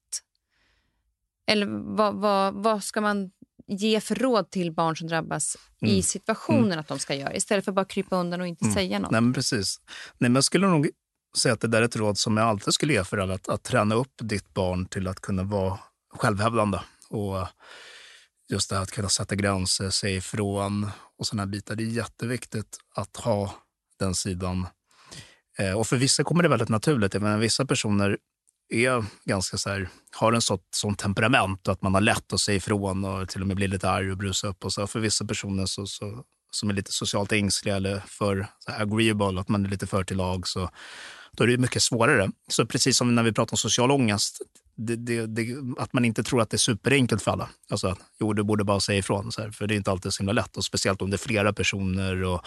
A: Eller vad, vad, vad ska man ge för råd till barn som drabbas mm. i situationen mm. att de ska göra istället för att bara krypa undan och inte mm. säga något?
B: Nej, men precis. Nej, men jag skulle nog säga att det där är ett råd som jag alltid skulle ge föräldrar. Att, att träna upp ditt barn till att kunna vara självhävdande. Och just det här att kunna sätta gränser, säga ifrån och sådana bitar. Det är jätteviktigt att ha den sidan. Eh, och för vissa kommer det väldigt naturligt. Men vissa personer är ganska så här, har en sånt, sånt temperament att man har lätt att säga ifrån och till och med blir lite arg och brusa upp. Och så. För vissa personer så, så, som är lite socialt ängsliga eller för så agreeable, att man är lite för till lag, så då är det mycket svårare. Så precis som när vi pratar om social ångest, det, det, det, att man inte tror att det är superenkelt för alla. Alltså, jo, du borde bara säga ifrån, så här, för det är inte alltid så himla lätt. Och speciellt om det är flera personer och,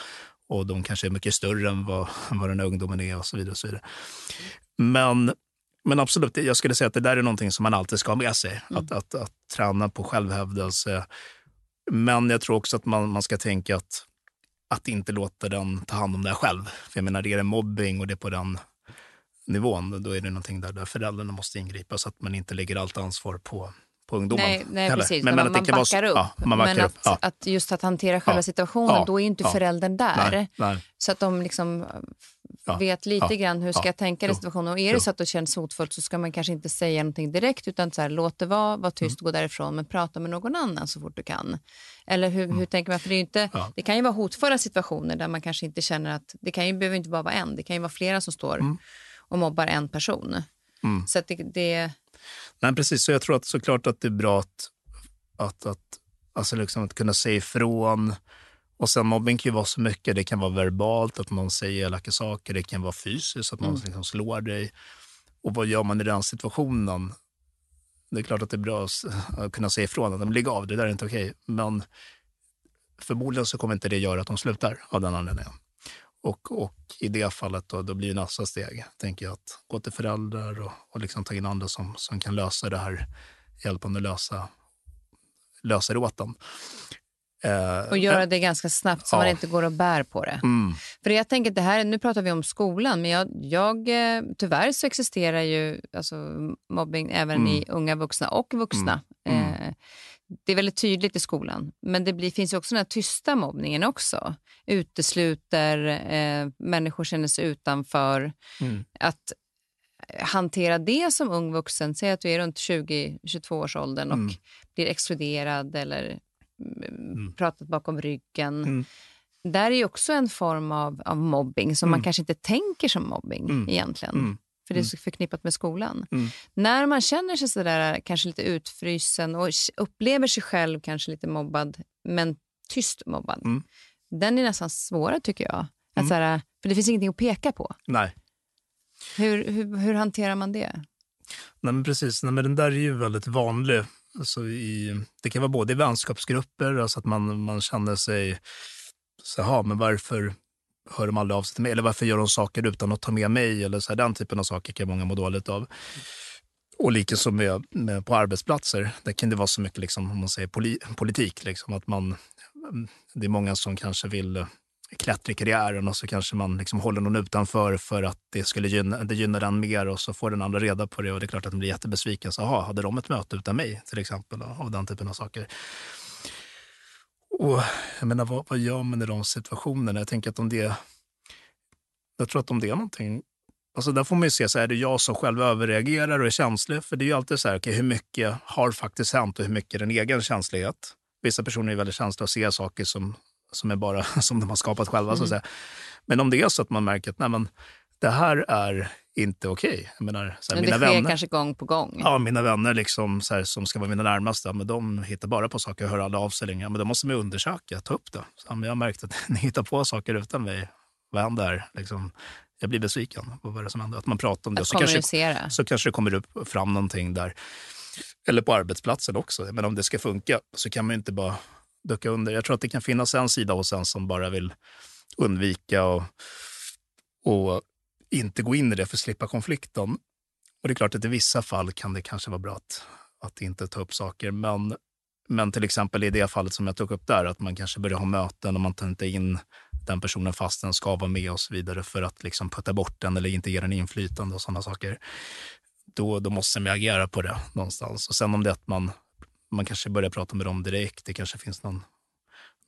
B: och de kanske är mycket större än vad, vad den här ungdomen är och så vidare. Och så vidare. Men, men absolut, jag skulle säga att det där är någonting som man alltid ska ha med sig. Mm. Att, att, att träna på självhävdelse. Men jag tror också att man, man ska tänka att, att inte låta den ta hand om det själv. För jag menar, är det mobbing och det är på den nivån, då är det någonting där, där föräldrarna måste ingripa så att man inte lägger allt ansvar på, på ungdomen.
A: Nej, nej precis. Men, men, man, man backar upp. Ja, man backar men upp. Att, ja. att, just att hantera själva ja. situationen, då är inte föräldern där. Nej, nej. Så att de liksom vet lite grann hur ska jag tänka i situationen. Och är det så att det känns hotfullt så ska man kanske inte säga någonting direkt utan så här, låt det vara, var tyst, mm. gå därifrån men prata med någon annan så fort du kan. Eller hur, mm. hur tänker man? För det, är inte, det kan ju vara hotfulla situationer där man kanske inte känner att, det kan ju, behöver inte bara vara en, det kan ju vara flera som står mm och mobbar en person. Mm. Så det, det...
B: Nej, precis. Så jag tror att såklart att det är bra att, att, att, alltså liksom att kunna säga ifrån. Och sen mobbing kan ju vara så mycket. Det kan vara verbalt, att någon säger elaka saker. Det kan vara fysiskt, att någon mm. liksom slår dig. Och vad gör man i den situationen? Det är klart att det är bra att kunna säga ifrån. Att lägg av, det där är inte okej. Men förmodligen så kommer inte det göra att de slutar av den anledningen. Och, och i det fallet då, då blir nästa steg, tänker jag, att gå till föräldrar och, och liksom ta in andra som, som kan lösa det här, hjälpa dem att lösa, lösa det åt dem.
A: Eh, och göra det ganska snabbt så ja. man inte går och bär på det. Mm. För jag tänker det här, Nu pratar vi om skolan, men jag, jag, eh, tyvärr så existerar ju alltså, mobbing även mm. i unga vuxna och vuxna. Mm. Eh, det är väldigt tydligt i skolan, men det blir, finns också den här tysta mobbningen också. Utesluter, eh, människor känner sig utanför. Mm. Att hantera det som ung vuxen, säg att du är runt 20-22 års åldern och mm. blir exkluderad eller mm. pratat bakom ryggen. Mm. Där är också en form av, av mobbing som man mm. kanske inte tänker som mobbing mm. egentligen. För det är så förknippat med skolan.
B: Mm.
A: När man känner sig sådär kanske lite utfrysen och upplever sig själv kanske lite mobbad, men tyst mobbad.
B: Mm.
A: Den är nästan svårare tycker jag. Att
B: Mm.
A: såhär, för det finns ingenting att peka på.
B: Nej.
A: Hur, hur, hur hanterar man det?
B: Nej, men precis. Nej, men den där är ju väldigt vanlig. Alltså i, det kan vara både i vänskapsgrupper, alltså att man, man känner sig... Så, "Jaha, men varför hör de aldrig av sig till mig? Eller varför gör de saker utan att ta med mig? Eller så här, den typen av saker kan många må dåligt av. Och likaså med, med på arbetsplatser. Där kan det vara så mycket liksom, om man säger poli, politik. Liksom, att man, mm, det är många som kanske vill eh, klättra i karriären och så kanske man liksom håller någon utanför för att det skulle gynna, det gynnar den mer och så får den andra reda på det och det är klart att den blir jättebesviken. Så, aha, hade de ett möte utan mig till exempel? Och den typen av saker. Och jag menar, vad, vad gör man i de situationerna? Jag tänker att om det... Jag tror att om det är någonting... Alltså där får man ju se, så är det jag som själv överreagerar och är känslig? För det är ju alltid så här, okay, hur mycket har faktiskt hänt och hur mycket är den egen känslighet? Vissa personer är väldigt känsliga och ser saker som, som är bara som de har skapat själva. Så att säga. Men om det är så att man märker att nej, men, det här är inte okej. Jag menar, så här,
A: Men det sker
B: vänner,
A: kanske gång på gång.
B: Ja, mina vänner liksom, så här, som ska vara mina närmaste, men de hittar bara på saker och hör aldrig av sig längre. Men då måste man undersöka, ta upp det. Så, men jag har märkt att ni hittar på saker utan mig. Vad händer? Liksom, jag blir besviken. Vad var det som hände? Att man pratar om det.
A: Att
B: Så kanske, så kanske det kommer upp fram någonting där. Eller på arbetsplatsen också. Men om det ska funka så kan man ju inte bara ducka under. Jag tror att det kan finnas en sida hos en som bara vill undvika och, och inte gå in i det för att slippa konflikten. Och det är klart att i vissa fall kan det kanske vara bra att, att inte ta upp saker. Men, men till exempel i det fallet som jag tog upp där, att man kanske börjar ha möten och man tar inte in den personen fast den ska vara med och så vidare för att liksom putta bort den eller inte ge den inflytande och sådana saker. Då, då måste man agera på det någonstans. Och sen om det är att man, man kanske börjar prata med dem direkt, det kanske finns någon,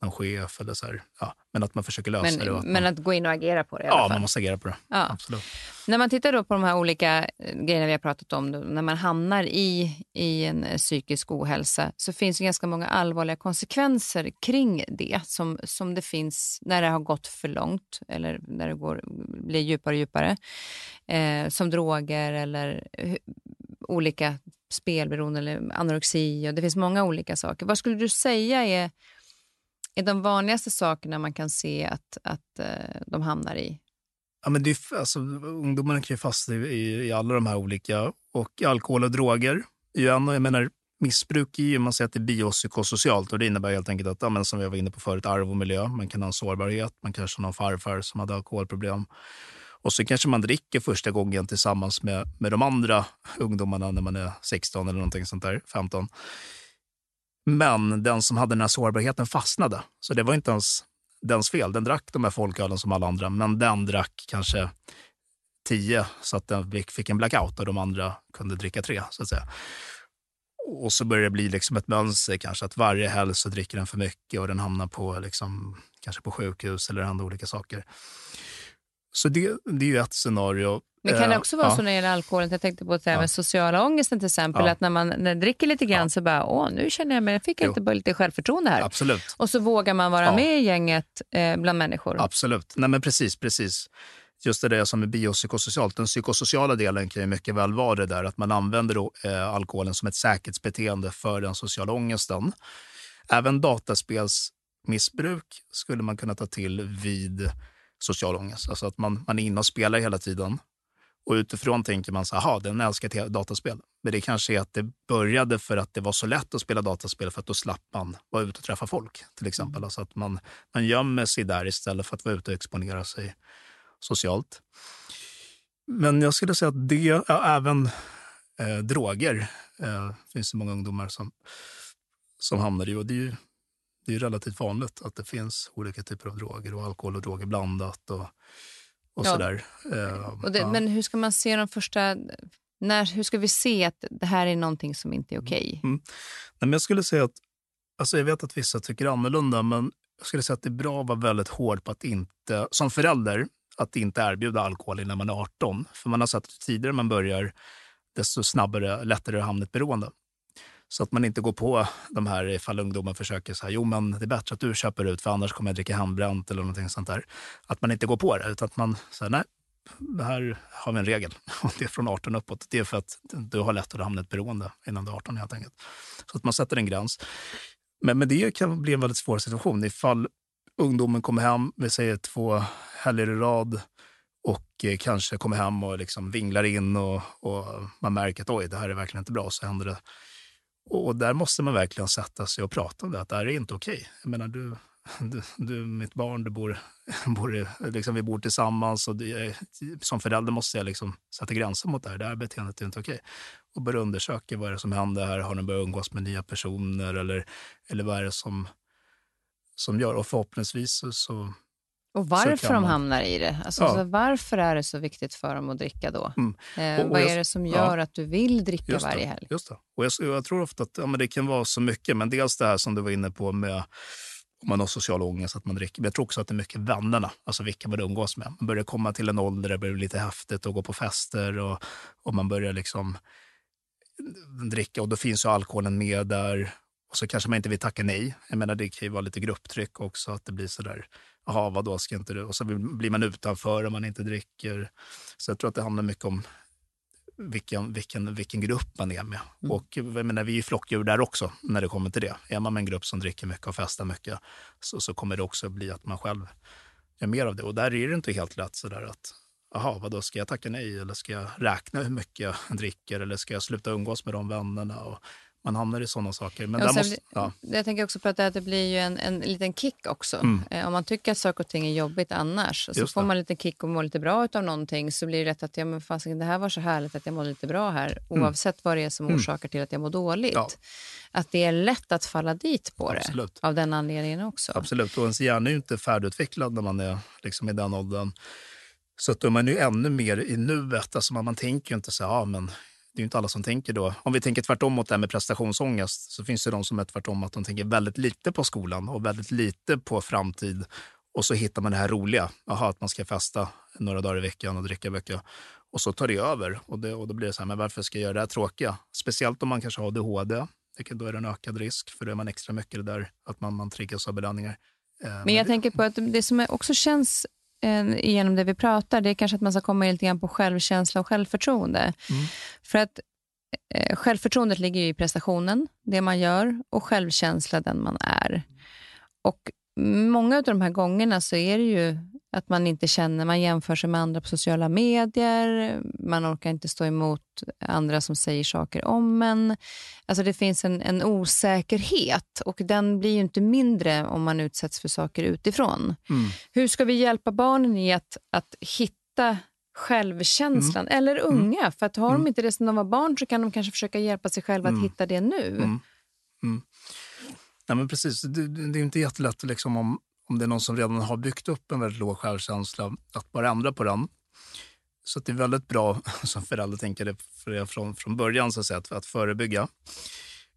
B: någon chef eller så här. Ja, men att man försöker lösa det. och
A: Men, men
B: man,
A: att gå in och agera på det i alla
B: ja,
A: fall.
B: man måste agera på det.
A: Ja.
B: Absolut.
A: När man tittar då på de här olika eh, grejerna vi har pratat om, då, när man hamnar i, i en eh, psykisk ohälsa så finns det ganska många allvarliga konsekvenser kring det som, som det finns när det har gått för långt eller när det går, blir djupare och djupare. Eh, som droger eller olika spelberoende eller anorexi. Och det finns många olika saker. Vad skulle du säga är, är de vanligaste sakerna man kan se att, att eh, de hamnar i?
B: Ja, men det är, alltså, ungdomarna kan ju fastna i, i, i alla de här olika. Och alkohol och droger är ju en. Jag menar, missbruk är ju, man säger att det är biopsykosocialt och det innebär helt enkelt att, ja, men som vi var inne på förut, arv och miljö. Man kan ha en sårbarhet, man kanske har någon farfar som hade alkoholproblem. Och så kanske man dricker första gången tillsammans med, med de andra ungdomarna när man är 16 eller någonting sånt där, 15. Men den som hade den här sårbarheten fastnade. Så det var inte ens dens fel. Den drack de här folkölen som alla andra, men den drack kanske tio så att den fick- en blackout och de andra kunde dricka tre. så att säga. Och så börjar det bli liksom ett mönster kanske att varje helg så dricker den för mycket och den hamnar på, liksom, kanske på sjukhus eller andra olika saker. Så det, det är ju ett scenario.
A: Men kan det
B: Eh,
A: också vara
B: ja.
A: så när det gäller alkoholen, jag tänkte på det här
B: Ja.
A: med sociala ångesten till exempel,
B: Ja.
A: att när man när man dricker lite grann så bara, åh nu känner jag mig, jag fick
B: Jo.
A: inte bara lite självförtroende här.
B: Absolut.
A: Och så vågar man vara med i gänget eh, bland människor.
B: Absolut. Nej, men precis, precis. Just det där som är biopsykosocialt. Den psykosociala delen kan ju mycket väl vara det där att man använder då, eh, alkoholen som ett säkerhetsbeteende för den sociala ångesten. Även dataspelsmissbruk skulle man kunna ta till vid social ångest. Alltså att man, man är inne och spelar hela tiden. Och utifrån tänker man så här, den älskar dataspel. Men det kanske är att det började för att det var så lätt att spela dataspel för att då slapp man vara ute och träffa folk. till exempel. Alltså att man, man gömmer sig där istället för att vara ute och exponera sig socialt. Men jag skulle säga att det, ja, även eh, droger, eh, finns det många ungdomar som, som hamnar i. Och det är ju det är relativt vanligt att det finns olika typer av droger och alkohol och droger blandat och, och
A: Ja.
B: sådär. Eh,
A: Och det,
B: ja.
A: Men hur ska man se de första... När, hur ska vi se att det här är någonting som inte är okej?
B: Nej, men jag skulle säga att, alltså jag vet att vissa tycker annorlunda, men jag skulle säga att det är bra att vara väldigt hård på att inte, som förälder, att inte erbjuda alkohol innan man är 18. För man har sett att ju tidigare man börjar, desto snabbare, lättare hamna i ett beroende. Så att man inte går på de här ifall ungdomar försöker säga jo men det är bättre att du köper ut för annars kommer jag dricka hembränt eller någonting sånt där. Att man inte går på det utan att man säger nej, här har vi en regel. Och det är från 18 uppåt. Det är för att du har lättare att hamna i ett beroende innan du är 18 helt enkelt. Så att man sätter en gräns. Men, men det kan bli en väldigt svår situation ifall ungdomen kommer hem, vi säger två helger i rad och eh, kanske kommer hem och liksom vinglar in och, och, man märker att oj, det här är verkligen inte bra. Så händer det. Och där måste man verkligen sätta sig och prata om det, att det här är inte okej. Okay. Jag menar, du, du, du mitt barn, du bor, bor, liksom, vi bor tillsammans och det, som förälder måste jag liksom sätta gränser mot det här. Det här beteendet är inte okej. Och börja undersöka vad är det som händer här. Har den börjat umgås med nya personer eller, eller vad är det som, som gör? Och förhoppningsvis så,
A: och varför de hamnar i det. Alltså, ja. varför är det så viktigt för dem att dricka då? Mm. Eh, och, och vad jag, är det som gör ja. att du vill dricka varje helg?
B: Just det. Och jag, jag, tror ofta att ja, men det kan vara så mycket, men dels det här som du var inne på med om man har social ångest, att man dricker. Men jag tror också att det är mycket vännerna, alltså vilka man umgås med. Man börjar komma till en ålder där det blir lite häftigt att gå på fester och, och man börjar liksom dricka och då finns ju alkoholen med där. Och så kanske man inte vill tacka nej. Jag menar, det kan ju vara lite grupptryck också, att det blir så där, jaha, vadå, ska inte du? Och så blir man utanför om man inte dricker. Så jag tror att det handlar mycket om vilken, vilken, vilken grupp man är med. Mm. Och jag menar, vi är ju flockdjur där också när det kommer till det. Är man med en grupp som dricker mycket och festar mycket så, så kommer det också bli att man själv gör mer av det. Och där är det inte helt lätt sådär att Jaha, vad då ska jag tacka nej eller ska jag räkna hur mycket jag dricker eller ska jag sluta umgås med de vännerna? Och man hamnar i sådana saker. Men ja, där måste,
A: ja. Jag tänker också på att det, blir ju en, en liten kick också. Mm. Eh, om man tycker att saker och ting är jobbigt annars så får man en liten kick och mår lite bra av någonting så blir det rätt att ja, men fasiken, det här var så härligt att jag mår lite bra här mm. oavsett vad det är som mm. orsakar till att jag mår dåligt. Ja. Att det är lätt att falla dit på Absolut. det av den anledningen också.
B: Absolut, och ens hjärna är ju inte färdigutvecklad när man är liksom i den åldern. Så att då är man ju ännu mer i nuet. Alltså man, man tänker ju inte så här, men det är inte alla som tänker då. Om vi tänker tvärtom mot det här med prestationsångest så finns det de som är tvärtom att de tänker väldigt lite på skolan och väldigt lite på framtid. Och så hittar man det här roliga, Aha, att man ska festa några dagar i veckan och dricka mycket. Och så tar det över och, det, och då blir det så här, men varför ska jag göra det här tråkiga? Speciellt om man kanske har ADHD. Då är det en ökad risk, för då är man extra mycket det där att man, man triggas av belöningar.
A: Eh, men jag tänker på att det som också känns eh, genom det vi pratar, det är kanske att man ska komma lite grann på självkänsla och självförtroende. Mm. För att eh, självförtroendet ligger ju i prestationen, det man gör, och självkänsla den man är. Och många av de här gångerna så är det ju att man inte känner, man jämför sig med andra på sociala medier, man orkar inte stå emot andra som säger saker om en. Alltså det finns en, en osäkerhet och den blir ju inte mindre om man utsätts för saker utifrån. Mm. Hur ska vi hjälpa barnen i att, att hitta självkänslan, mm. eller unga? Mm. För att har de mm. inte det sedan de var barn så kan de kanske försöka hjälpa sig själva att mm. hitta det nu. Mm.
B: Nej, men precis. Det, det, är inte jättelätt liksom, om, om det är någon som redan har byggt upp en väldigt låg självkänsla att bara ändra på den. Så det är väldigt bra som förälder tänker det för det från, från början så att, säga, att, att förebygga.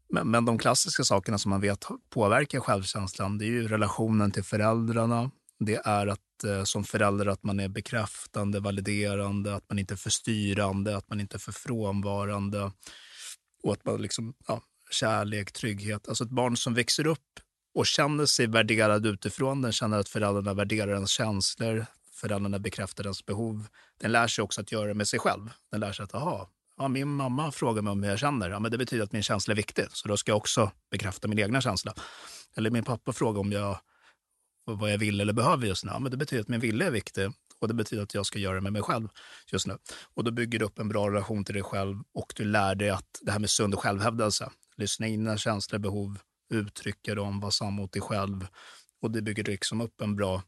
B: Men, men, de klassiska sakerna som man vet påverkar självkänslan det är ju relationen till föräldrarna. Det är att eh, som förälder att man är bekräftande, validerande, att man inte är för styrande, att man inte är för frånvarande. Och att man liksom, ja, kärlek, trygghet. Alltså ett barn som växer upp och känner sig värderad utifrån, den känner att föräldrarna värderar ens känslor, föräldrarna bekräftar ens behov. Den lär sig också att göra det med sig själv. Den lär sig att, aha, ja, min mamma frågar mig om hur jag känner. Ja, men det betyder att min känsla är viktig, så då ska jag också bekräfta min egna känsla. Eller min pappa frågar om jag, vad jag vill eller behöver just nu. Ja, men det betyder att min vilja är viktig och det betyder att jag ska göra det med mig själv just nu. Och då bygger du upp en bra relation till dig själv och du lär dig att det här med sund självhävdelse, lyssna in dina känslor, behov, uttrycka dem, vara sann mot dig själv. Och det bygger liksom upp en bra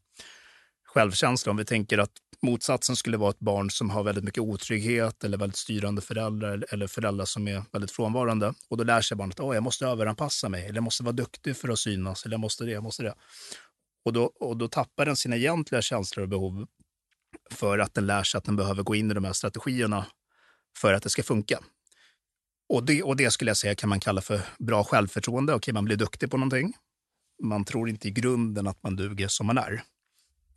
B: självkänsla. Om vi tänker att motsatsen skulle vara ett barn som har väldigt mycket otrygghet eller väldigt styrande föräldrar eller föräldrar som är väldigt frånvarande. Och då lär sig barnet att jag måste överanpassa mig, eller jag måste vara duktig för att synas, eller jag måste det, jag måste det. Och då, och då tappar den sina egentliga känslor och behov för att den lär sig att den behöver gå in i de här strategierna för att det ska funka. Och det, och det skulle jag säga kan man kalla för bra självförtroende. Okej, man blir duktig på någonting. Man tror inte i grunden att man duger som man är.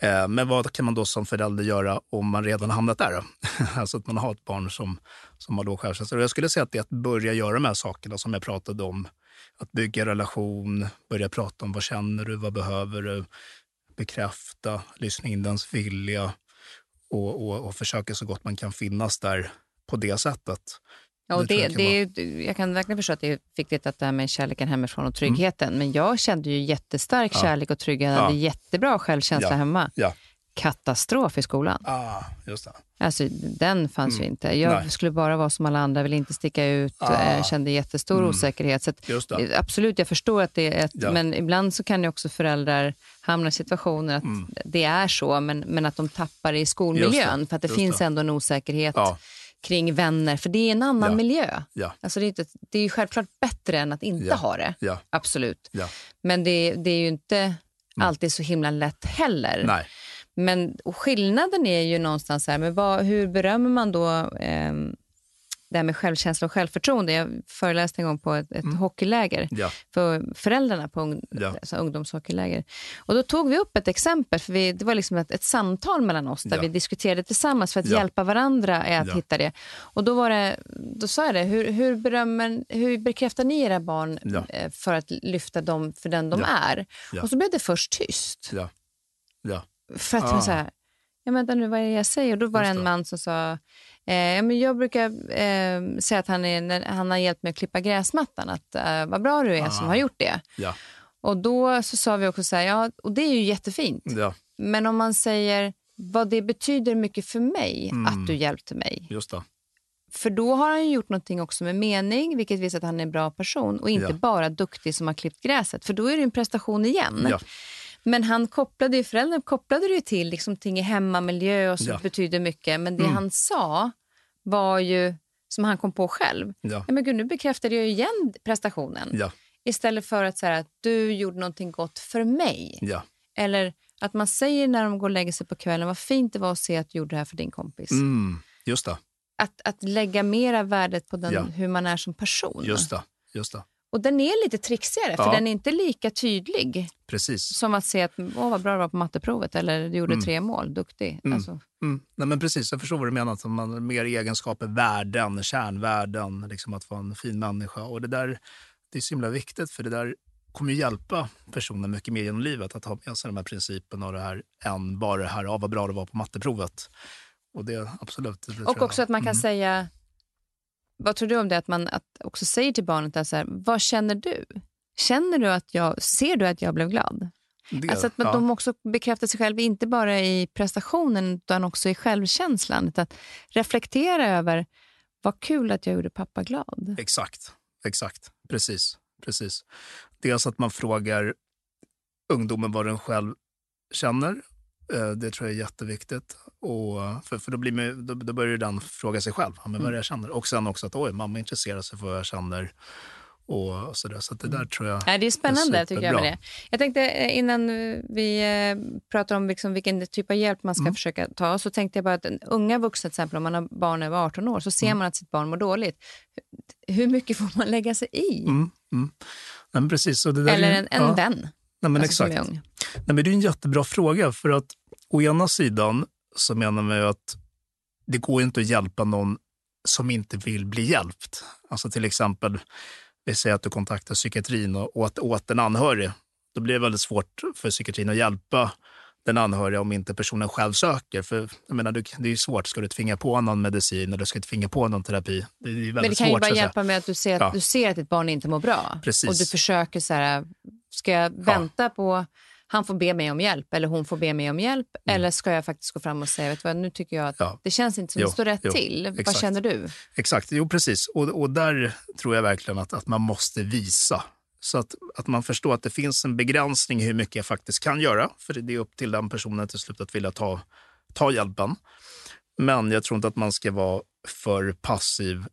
B: Eh, men vad kan man då som förälder göra om man redan hamnat där? alltså att man har ett barn som, som har låg självkänsla. Jag skulle säga att det är att börja göra de här sakerna som jag pratade om. Att bygga relation, börja prata om vad känner du, vad behöver du? Bekräfta, lyssna in dens vilja och, och, och försöka så gott man kan finnas där på det sättet.
A: Ja, och det, det,
B: jag kan
A: det, jag kan verkligen förstå att det är viktigt att det här med kärleken hemifrån och tryggheten. Men jag kände ju jättestark
B: Ja.
A: kärlek och trygghet. Jag
B: Ja.
A: hade jättebra självkänsla
B: Ja.
A: hemma.
B: Ja.
A: Katastrof i skolan.
B: Ah, just det.
A: Alltså, den fanns ju inte. Jag
B: Nej.
A: skulle bara vara som alla andra, ville inte sticka ut,
B: Ah.
A: eh, kände jättestor
B: Mm.
A: osäkerhet. Så att,
B: det.
A: eh, absolut, jag förstår att det är ett,
B: Ja.
A: men ibland så kan ju också föräldrar hamna i situationer att
B: Mm.
A: det är så, men, men att de tappar i skolmiljön
B: det,
A: för att det
B: just
A: finns
B: det.
A: ändå en osäkerhet
B: Ja,
A: kring vänner, för det är en annan
B: Ja.
A: miljö.
B: ja,
A: Alltså det, är inte, det är ju självklart bättre än att inte
B: Ja.
A: ha det,
B: ja.
A: absolut. Men det, det är ju inte alltid så himla lätt heller.
B: Nej.
A: Men skillnaden är ju någonstans här, men vad, hur berömmer man då eh, det här med självkänsla och självförtroende? Jag föreläste en gång på ett, ett hockeyläger
B: Ja,
A: för föräldrarna på ung,
B: Ja.
A: alltså ungdomshockeyläger. Och då tog vi upp ett exempel, för vi, det var liksom ett, ett samtal mellan oss där
B: Ja.
A: vi diskuterade tillsammans för att hjälpa varandra att hitta det. Och då, var det, då sa jag det, hur, hur, berömmer, hur bekräftar ni era barn eh, för att lyfta dem för den de är? Och så blev det först tyst. För att
B: Ah.
A: så här, ja, vänta nu, vad är det jag säger? Och då var det en man som sa, eh, men jag brukar eh, säga att han, är, han har hjälpt mig att klippa gräsmattan, att eh, vad bra du är som
B: Ah.
A: har gjort det.
B: Ja,
A: Och då så sa vi också så här, ja, och det är ju jättefint.
B: ja,
A: Men om man säger vad det betyder mycket för mig
B: Mm.
A: att du hjälpte mig.
B: just det.
A: För då har han gjort någonting också med mening, vilket visar att han är en bra person och inte
B: Ja.
A: bara duktig som har klippt gräset. För då är det en prestation igen.
B: Ja,
A: Men han kopplade ju, föräldern kopplade det ju till liksom, ting i hemmamiljö och så
B: Ja.
A: betyder mycket. Men det
B: Mm.
A: han sa var ju, som han kom på själv,
B: ja,
A: men gud, nu bekräftade jag igen prestationen.
B: ja,
A: Istället för att säga att du gjorde någonting gott för mig.
B: ja.
A: Eller att man säger när de går och lägger sig på kvällen, vad fint det var att se att du gjorde det här för din kompis.
B: Mm, just det.
A: Att, att lägga mera värdet på den, hur man är som person.
B: Just det. Just det.
A: Och den är lite trixigare, för
B: Ja.
A: den är inte lika tydlig
B: Precis.
A: som att se att åh, vad bra du var på matteprovet eller du gjorde
B: Mm.
A: tre mål, duktig.
B: Mm.
A: Alltså,
B: Mm. Nej, men precis, jag förstår vad du menar. Att man har mer egenskaper, värden, kärnvärden, liksom att vara en fin människa. Och det där det är så himla viktigt, för det där kommer ju hjälpa personen mycket mer genom livet att ha med sig de här principerna och det här än bara det här, ja, vad bra det var på matteprovet. Och det absolut. Det
A: och också att man kan
B: Mm.
A: säga, vad tror du om det, att man att också säger till barnet, att så här, vad känner du? Känner du att jag, ser du att jag blev glad?
B: det,
A: Alltså att man,
B: ja.
A: de också bekräftar sig själva, inte bara i prestationen utan också i självkänslan. Utan reflektera över, vad kul att jag gjorde pappa glad.
B: Exakt, exakt. Precis, precis. Dels att man frågar ungdomen vad den själv känner. Eh, Det tror jag är jätteviktigt. Och, för, för då, blir man, då, då börjar den fråga sig själv. Ja, men vad är det jag känner? Och sen också att oj, mamma intresserar sig för vad jag känner. Och så där. Så det där tror jag...
A: Nej, det är spännande tycker jag med det. Jag tänkte eh, innan vi eh, pratar om liksom vilken typ av hjälp man ska
B: Mm.
A: försöka ta, så tänkte jag bara att unga vuxna, till exempel om man har barn över 18 år, så ser
B: Mm.
A: man att sitt barn mår dåligt. Hur mycket får man lägga sig i?
B: Mm, mm. Nej, precis. Och det där är
A: Eller en, en
B: ja,
A: vän
B: Nej, men
A: alltså,
B: exakt. Nej, men det är en jättebra fråga. För att å ena sidan så menar man ju att det går inte att hjälpa någon som inte vill bli hjälpt. Alltså till exempel, vi säger att du kontaktar psykiatrin och åt, åt en anhörig. Då blir det väldigt svårt för psykiatrin att hjälpa den anhöriga om inte personen själv söker. För jag menar, det är ju svårt. Ska du tvinga på någon medicin eller ska du tvinga på någon terapi? Det är ju väldigt
A: Men det kan ju
B: svårt.
A: bara
B: att säga.
A: hjälpa med att du ser, att
B: Ja.
A: du ser att ditt barn inte mår bra.
B: Precis.
A: Och du försöker så här, ska jag vänta på han får be mig om hjälp eller hon får be mig om hjälp eller ska jag faktiskt gå fram och säga, vet du vad, nu tycker jag att
B: Mm. Ja.
A: det känns inte som
B: Jo,
A: det står rätt
B: jo,
A: till. Vad
B: exakt.
A: känner du?
B: Exakt, jo precis. Och, och där tror jag verkligen att, att man måste visa. Så att, att man förstår att det finns en begränsning i hur mycket jag faktiskt kan göra. För det är upp till den personen till slut att vilja ta, ta hjälpen. Men jag tror inte att man ska vara för passiv.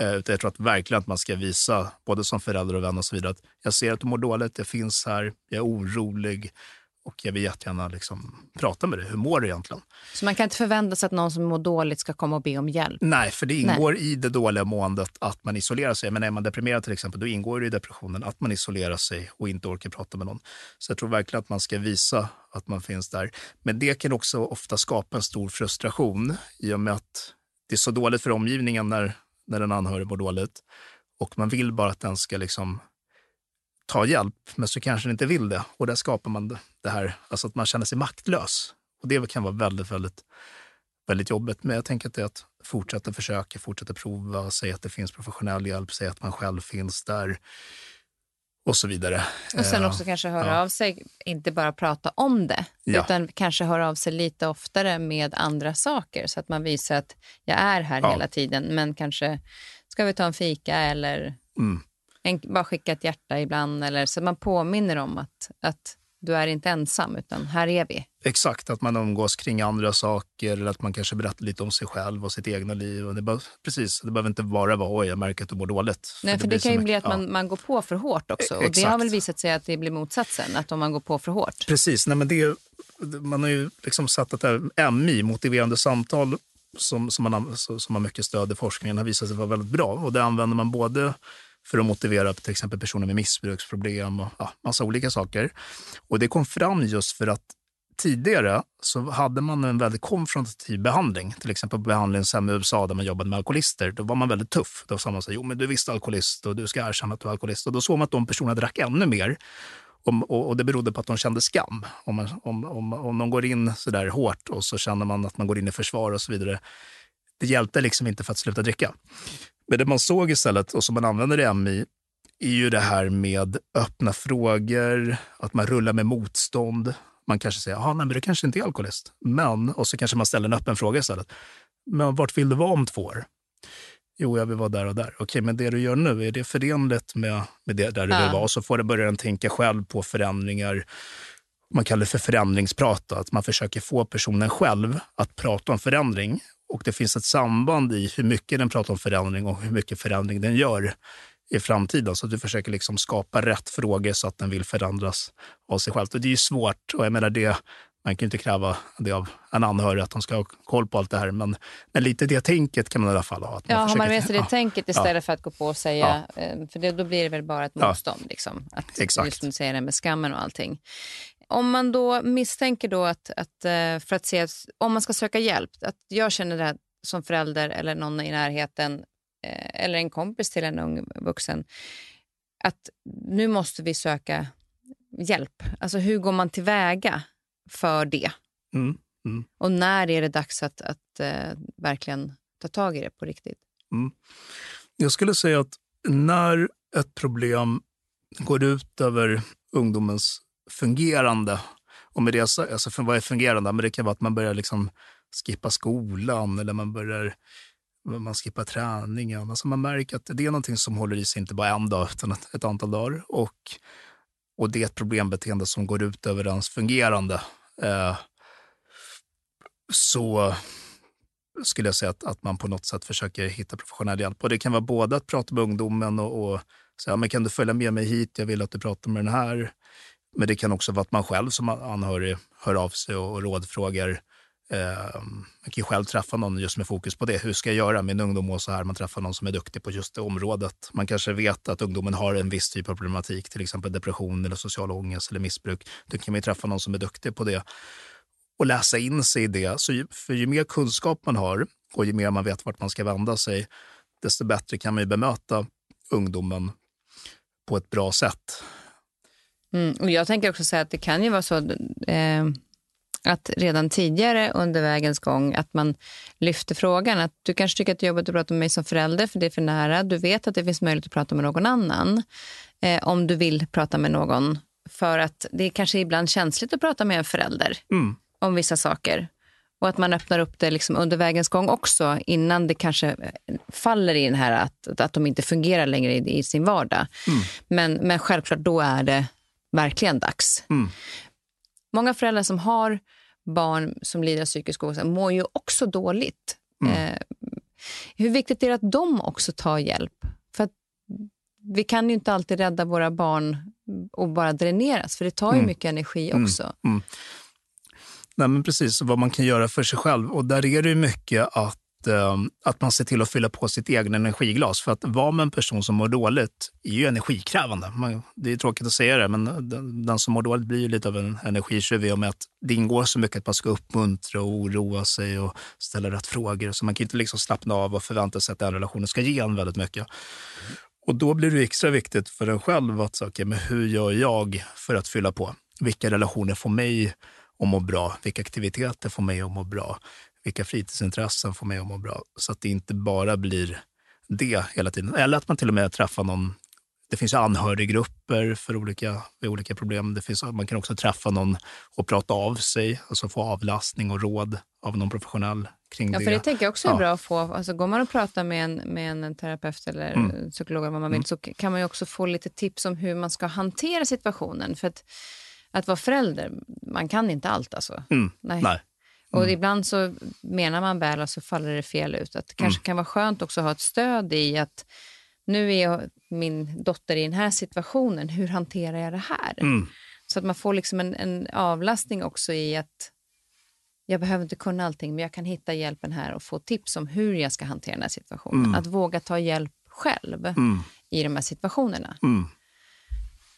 B: Eh, utan jag tror att verkligen att man ska visa, både som förälder och vän och så vidare, att jag ser att du mår dåligt, jag finns här, jag är orolig och jag vill jättegärna liksom prata med dig. Hur mår du egentligen?
A: Så man kan inte förvänta sig att någon som mår dåligt ska komma och be om hjälp.
B: Nej, för det ingår i det dåliga måendet att man isolerar sig. Men är man deprimerad till exempel, då ingår det i depressionen att man isolerar sig och inte orkar prata med någon. Så jag tror verkligen att man ska visa att man finns där. Men det kan också ofta skapa en stor frustration i och med att det är så dåligt för omgivningen när, när en anhörig mår dåligt. Och man vill bara att den ska liksom ta hjälp, men så kanske den inte vill det. Och där skapar man det- här, alltså att man känner sig maktlös. Och det kan vara väldigt, väldigt väldigt jobbigt. Men jag tänker att det är att fortsätta försöka, fortsätta prova, säga att det finns professionell hjälp, säga att man själv finns där och så vidare.
A: Och sen
B: Eh,
A: också kanske höra
B: ja.
A: av sig, inte bara prata om det,
B: Ja.
A: utan kanske höra av sig lite oftare med andra saker så att man visar att jag är här
B: Ja.
A: hela tiden, men kanske ska vi ta en fika eller
B: Mm.
A: En, bara skicka ett hjärta ibland eller så man påminner om att, att du är inte ensam utan här är vi.
B: Exakt, att man umgås kring andra saker eller att man kanske berättar lite om sig själv och sitt egna liv. Och det, bara, precis, det behöver inte bara vara oj, jag märker att du mår dåligt.
A: Nej, för det,
B: blir
A: kan ju bli att man, man går på för hårt också.
B: E-
A: Och det har väl visat sig att det blir motsatsen, att om man går på för hårt.
B: Precis, nej, men det, är- man har ju liksom sett att det här MI, motiverande samtal, som, som, man, som har mycket stöd i forskningen, har visat sig vara väldigt bra. Och det använder man både för att motivera till exempel personer med missbruksproblem och ja, massa olika saker. Och det kom fram just för att tidigare så hade man en väldigt konfrontativ behandling. Till exempel på behandlingshem i USA där man jobbade med alkoholister. Då var man väldigt tuff. Då sa man så här, jo men du är visst alkoholist och du ska erkänna att du är alkoholist. Och då såg man att de personerna drack ännu mer. Och, och det berodde på att de kände skam. Om, man, om, om, om de går in så där hårt och så känner man att man går in i försvar och så vidare. Det hjälpte liksom inte för att sluta dricka. Men det man såg istället, och som man använder i MI, är ju det här med öppna frågor, att man rullar med motstånd. Man kanske säger, ja, men du kanske inte är alkoholist. Men, och så kanske man ställer en öppen fråga istället. Men vart vill du vara om två år? Jo, jag vill vara där och där. Okej, men det du gör nu, är det förenligt med, med det där du
A: Ja.
B: vill vara? Och så får det börja tänka själv på förändringar. Man kallar det för förändringsprat, att man försöker få personen själv att prata om förändring. Och det finns ett samband i hur mycket den pratar om förändring och hur mycket förändring den gör i framtiden. Så att du försöker liksom skapa rätt frågor så att den vill förändras av sig själv. Och det är ju svårt. Och jag menar det, man kan ju inte kräva det av en anhörig att de ska ha koll på allt det här. Men, men lite det tänket kan man i alla fall ha. Att
A: Ja, har man med sig det
B: ja,
A: tänket istället för att gå på och säga, eh, för det, då blir det väl bara ett
B: Ja.
A: motstånd. Liksom, att,
B: Exakt.
A: Just som du säger, det med skammen och allting. Om man då misstänker då att, att eh, för att se, om man ska söka hjälp, att jag känner det här som förälder eller någon i närheten eh, eller en kompis till en ung vuxen, att nu måste vi söka hjälp. Alltså hur går man tillväga för det?
B: Mm,
A: Och när är det dags att, att eh, verkligen ta tag i det på riktigt?
B: Jag skulle säga att när ett problem går ut över ungdomens fungerande, och med det, så- alltså vad är fungerande? Men det kan vara att man börjar liksom skippa skolan eller man börjar man skippar träningen. Alltså man märker att det är någonting som håller i sig inte bara en dag utan ett, ett antal dagar. Och, och det är ett problembeteende som går ut över ens fungerande. Eh, så skulle jag säga att, att man på något sätt försöker hitta professionell hjälp. Och det kan vara både att prata med ungdomen och, och säga, men kan du följa med mig hit? Jag vill att du pratar med den här. Men det kan också vara att man själv som anhörig hör av sig och, och rådfrågar. Eh, man kan ju själv träffa någon just med fokus på det. Hur ska jag göra? Min ungdom och så här. Man träffar någon som är duktig på just det området. Man kanske vet att ungdomen har en viss typ av problematik, till exempel depression eller social ångest eller missbruk. Då kan man ju träffa någon som är duktig på det och läsa in sig i det. Så ju, för ju mer kunskap man har och ju mer man vet vart man ska vända sig, desto bättre kan man ju bemöta ungdomen på ett bra sätt.
A: Mm, och jag tänker också säga att det kan ju vara så eh, att redan tidigare under vägens gång att man lyfter frågan. Att du kanske tycker att det är jobbigt att prata med mig som förälder för det är för nära. Du vet att det finns möjlighet att prata med någon annan eh, om du vill prata med någon. För att det är kanske ibland känsligt att prata med en förälder
B: Mm.
A: om vissa saker. Och att man öppnar upp det liksom under vägens gång också innan det kanske eh, faller i den här att, att de inte fungerar längre i, i sin vardag.
B: Mm.
A: Men, men självklart, då är det verkligen dags.
B: Mm.
A: Många föräldrar som har barn som lider av psykisk ohälsa mår ju också dåligt.
B: Mm.
A: Eh, hur viktigt är det att de också tar hjälp? För vi kan ju inte alltid rädda våra barn och bara dräneras, för det tar ju
B: Mm.
A: mycket energi
B: Mm.
A: också.
B: Nej, men precis, vad man kan göra för sig själv. Och där är det ju mycket att, Eh, att man ser till att fylla på sitt eget energiglas. För att vara med en person som mår dåligt är ju energikrävande. Man, det är tråkigt att säga det, men den, den som mår dåligt blir ju lite av en energitjuv i och med att det ingår så mycket att man ska uppmuntra och oroa sig och ställa rätt frågor. Så man kan inte liksom slappna av och förvänta sig att den relationen ska ge en väldigt mycket. Och då blir det extra viktigt för en själv att säga, okay, men hur gör jag för att fylla på? Vilka relationer får mig att må bra? Vilka aktiviteter får mig att må bra? Vilka fritidsintressen får mig att må bra? Så att det inte bara blir det hela tiden. Eller att man till och med träffar någon det finns anhöriggrupper för olika, för olika problem. Det finns, man kan också träffa någon och prata av sig, alltså få avlastning och råd av någon professionell kring
A: ja,
B: det.
A: För det tänker jag också är ja. bra att få. Alltså, går man och pratar med en, med en terapeut eller mm. psykolog eller vad man vill, mm. så kan man också få lite tips om hur man ska hantera situationen. För att, att vara förälder, man kan inte allt alltså.
B: Mm. Nej. Nej.
A: Och mm. ibland så menar man väl och så faller det fel ut. Att det kanske mm. kan vara skönt också att ha ett stöd i att nu är min dotter i den här situationen, hur hanterar jag det här?
B: Mm.
A: Så att man får liksom en, en, avlastning också i att jag behöver inte kunna allting, men jag kan hitta hjälpen här och få tips om hur jag ska hantera den här situationen. Mm. Att våga ta hjälp själv
B: mm.
A: i de här situationerna.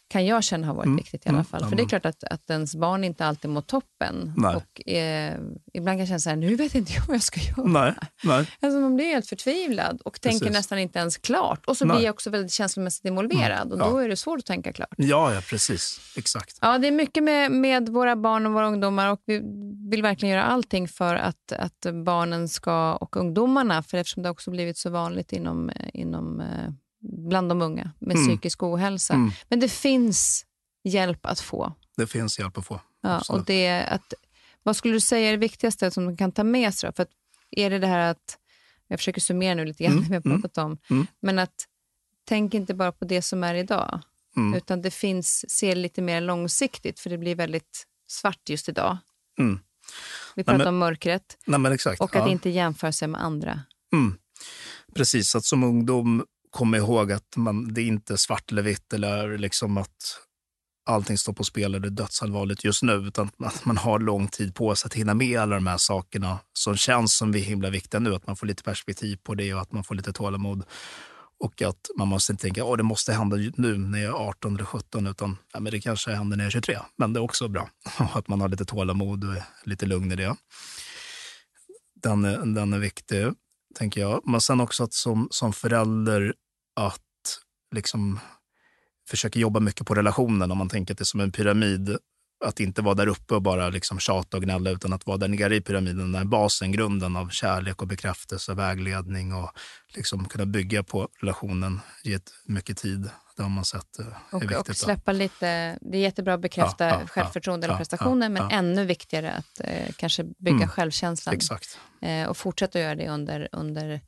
A: Kan jag känna har varit mm. viktigt i alla mm. fall. Mm. För det är klart att, att ens barn inte alltid mår toppen.
B: Nej.
A: Och eh, ibland kan jag känna så här, nu vet inte jag vad jag ska göra.
B: Nej. Nej.
A: Alltså man blir helt förtvivlad och Precis. tänker nästan inte ens klart. Och så Nej. blir jag också väldigt känslomässigt involverad mm. och då är det svårt att tänka klart.
B: Ja, ja precis. Exakt.
A: Ja, det är mycket med, med våra barn och våra ungdomar och vi vill verkligen göra allting för att, att barnen ska, och ungdomarna, för eftersom det också blivit så vanligt inom, inom eh, bland de unga med mm. psykisk ohälsa. Mm. Men det finns hjälp att få.
B: Det finns hjälp att få.
A: Ja, och det att, vad skulle du säga är det viktigaste som de kan ta med sig? För att, är det det här att, jag försöker summera nu lite grann mm. det vi har
B: mm.
A: pratat om,
B: mm.
A: men att tänk inte bara på det som är idag,
B: mm.
A: utan det finns, se lite mer långsiktigt, för det blir väldigt svart just idag.
B: Mm.
A: Vi pratar nej, men, om mörkret
B: nej, exakt,
A: och att ja. inte jämföra sig med andra.
B: Precis, att som ungdom komma ihåg att man, det är inte svart eller vitt eller liksom att allting står på spel eller dödsallvarligt just nu, utan att man har lång tid på sig att hinna med alla de här sakerna som känns som vi himla viktiga nu. Att man får lite perspektiv på det och att man får lite tålamod. Och att man måste inte tänka att det måste hända nu när jag är 18 eller 17, utan ja, men det kanske händer när jag är 23. Men det är också bra att man har lite tålamod och lite lugn i det. Den är, den är viktig tänker jag. Men sen också att som, som förälder att liksom försöka jobba mycket på relationen. Om man tänker att det är som en pyramid. Att inte vara där uppe och bara liksom tjata och gnälla, utan att vara där nere i pyramiden, där basen, grunden av kärlek och bekräftelse, vägledning och liksom kunna bygga på relationen, ge mycket tid. Det har man sett eh, är
A: och,
B: viktigt.
A: Och släppa lite, det är jättebra att bekräfta ja, ja, självförtroende ja, och prestationer, men ännu viktigare att eh, kanske bygga mm, självkänslan.
B: Exakt.
A: Eh, och fortsätta göra det under, under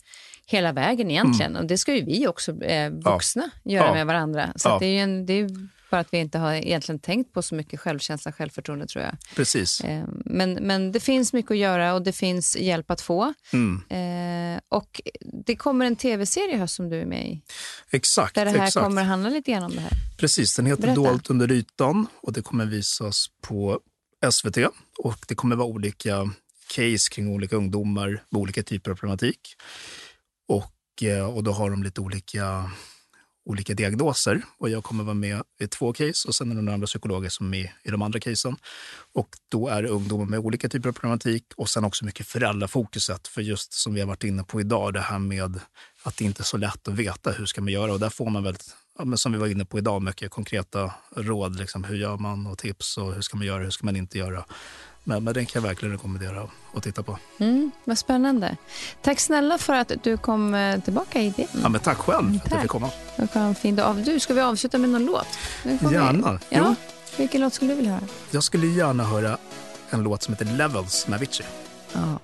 A: hela vägen egentligen. Mm. Och det ska ju vi också, eh, vuxna, göra med varandra. Så det är, en, det är bara att vi inte har egentligen tänkt på så mycket självkänsla och självförtroende tror jag.
B: Precis.
A: Eh, men, men det finns mycket att göra och det finns hjälp att få.
B: Mm.
A: Eh, och det kommer en tv-serie höst som du är med i.
B: Exakt.
A: Där det här
B: exakt.
A: kommer handla lite grann om det här.
B: Precis, den heter Berätta. Dolt under ytan och det kommer visas på SVT. Och det kommer vara olika case kring olika ungdomar med olika typer av problematik. Och, eh, och då har de lite olika olika diagnoser. Och jag kommer vara med i två case och sen är det några andra psykologer som är med i de andra casen. Och då är det ungdomar med olika typer av problematik och sen också mycket föräldrafokuset. För just som vi har varit inne på idag, det här med att det inte är så lätt att veta hur ska man göra. Och där får man väldigt, ja, men som vi var inne på idag, mycket konkreta råd. Liksom, hur gör man och tips och hur ska man göra, hur ska man inte göra. Men, men den kan jag verkligen rekommendera att titta på.
A: Mm, vad spännande. Tack snälla för att du kom eh, tillbaka i det.
B: Ja, men tack själv tack. att jag fick komma.
A: En fin dag. Du, ska vi avsluta med någon låt?
B: Gärna.
A: Ja. Vilken låt skulle du vilja höra?
B: Jag skulle gärna höra en låt som heter Levels med Avicii.
A: Ja,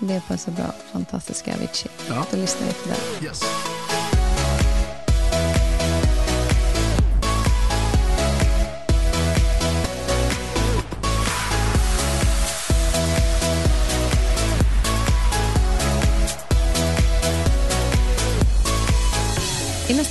A: det passar bra. Fantastiska Avicii.
B: Ja.
A: Då lyssnar vi på den.
B: Yes.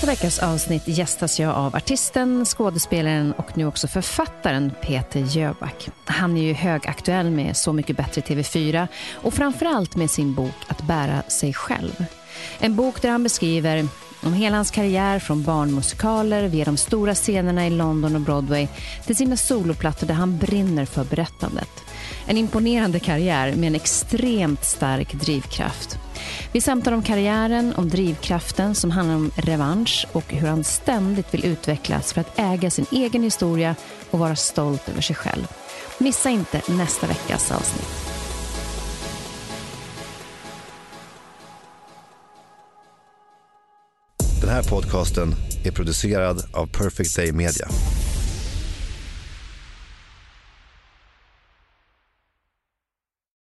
A: Nästa veckas avsnitt gästas jag av artisten, skådespelaren och nu också författaren Peter Jöback. Han är ju högaktuell med Så mycket bättre TV4 och framförallt med sin bok Att bära sig själv. En bok där han beskriver om hela hans karriär från barnmusikaler via de stora scenerna i London och Broadway till sina soloplattor där han brinner för berättandet. En imponerande karriär med en extremt stark drivkraft. Vi samtalar om karriären, om drivkraften som handlar om revansch och hur han ständigt vill utvecklas för att äga sin egen historia och vara stolt över sig själv. Missa inte nästa veckas avsnitt.
C: Den här podcasten är producerad av Perfect Day Media.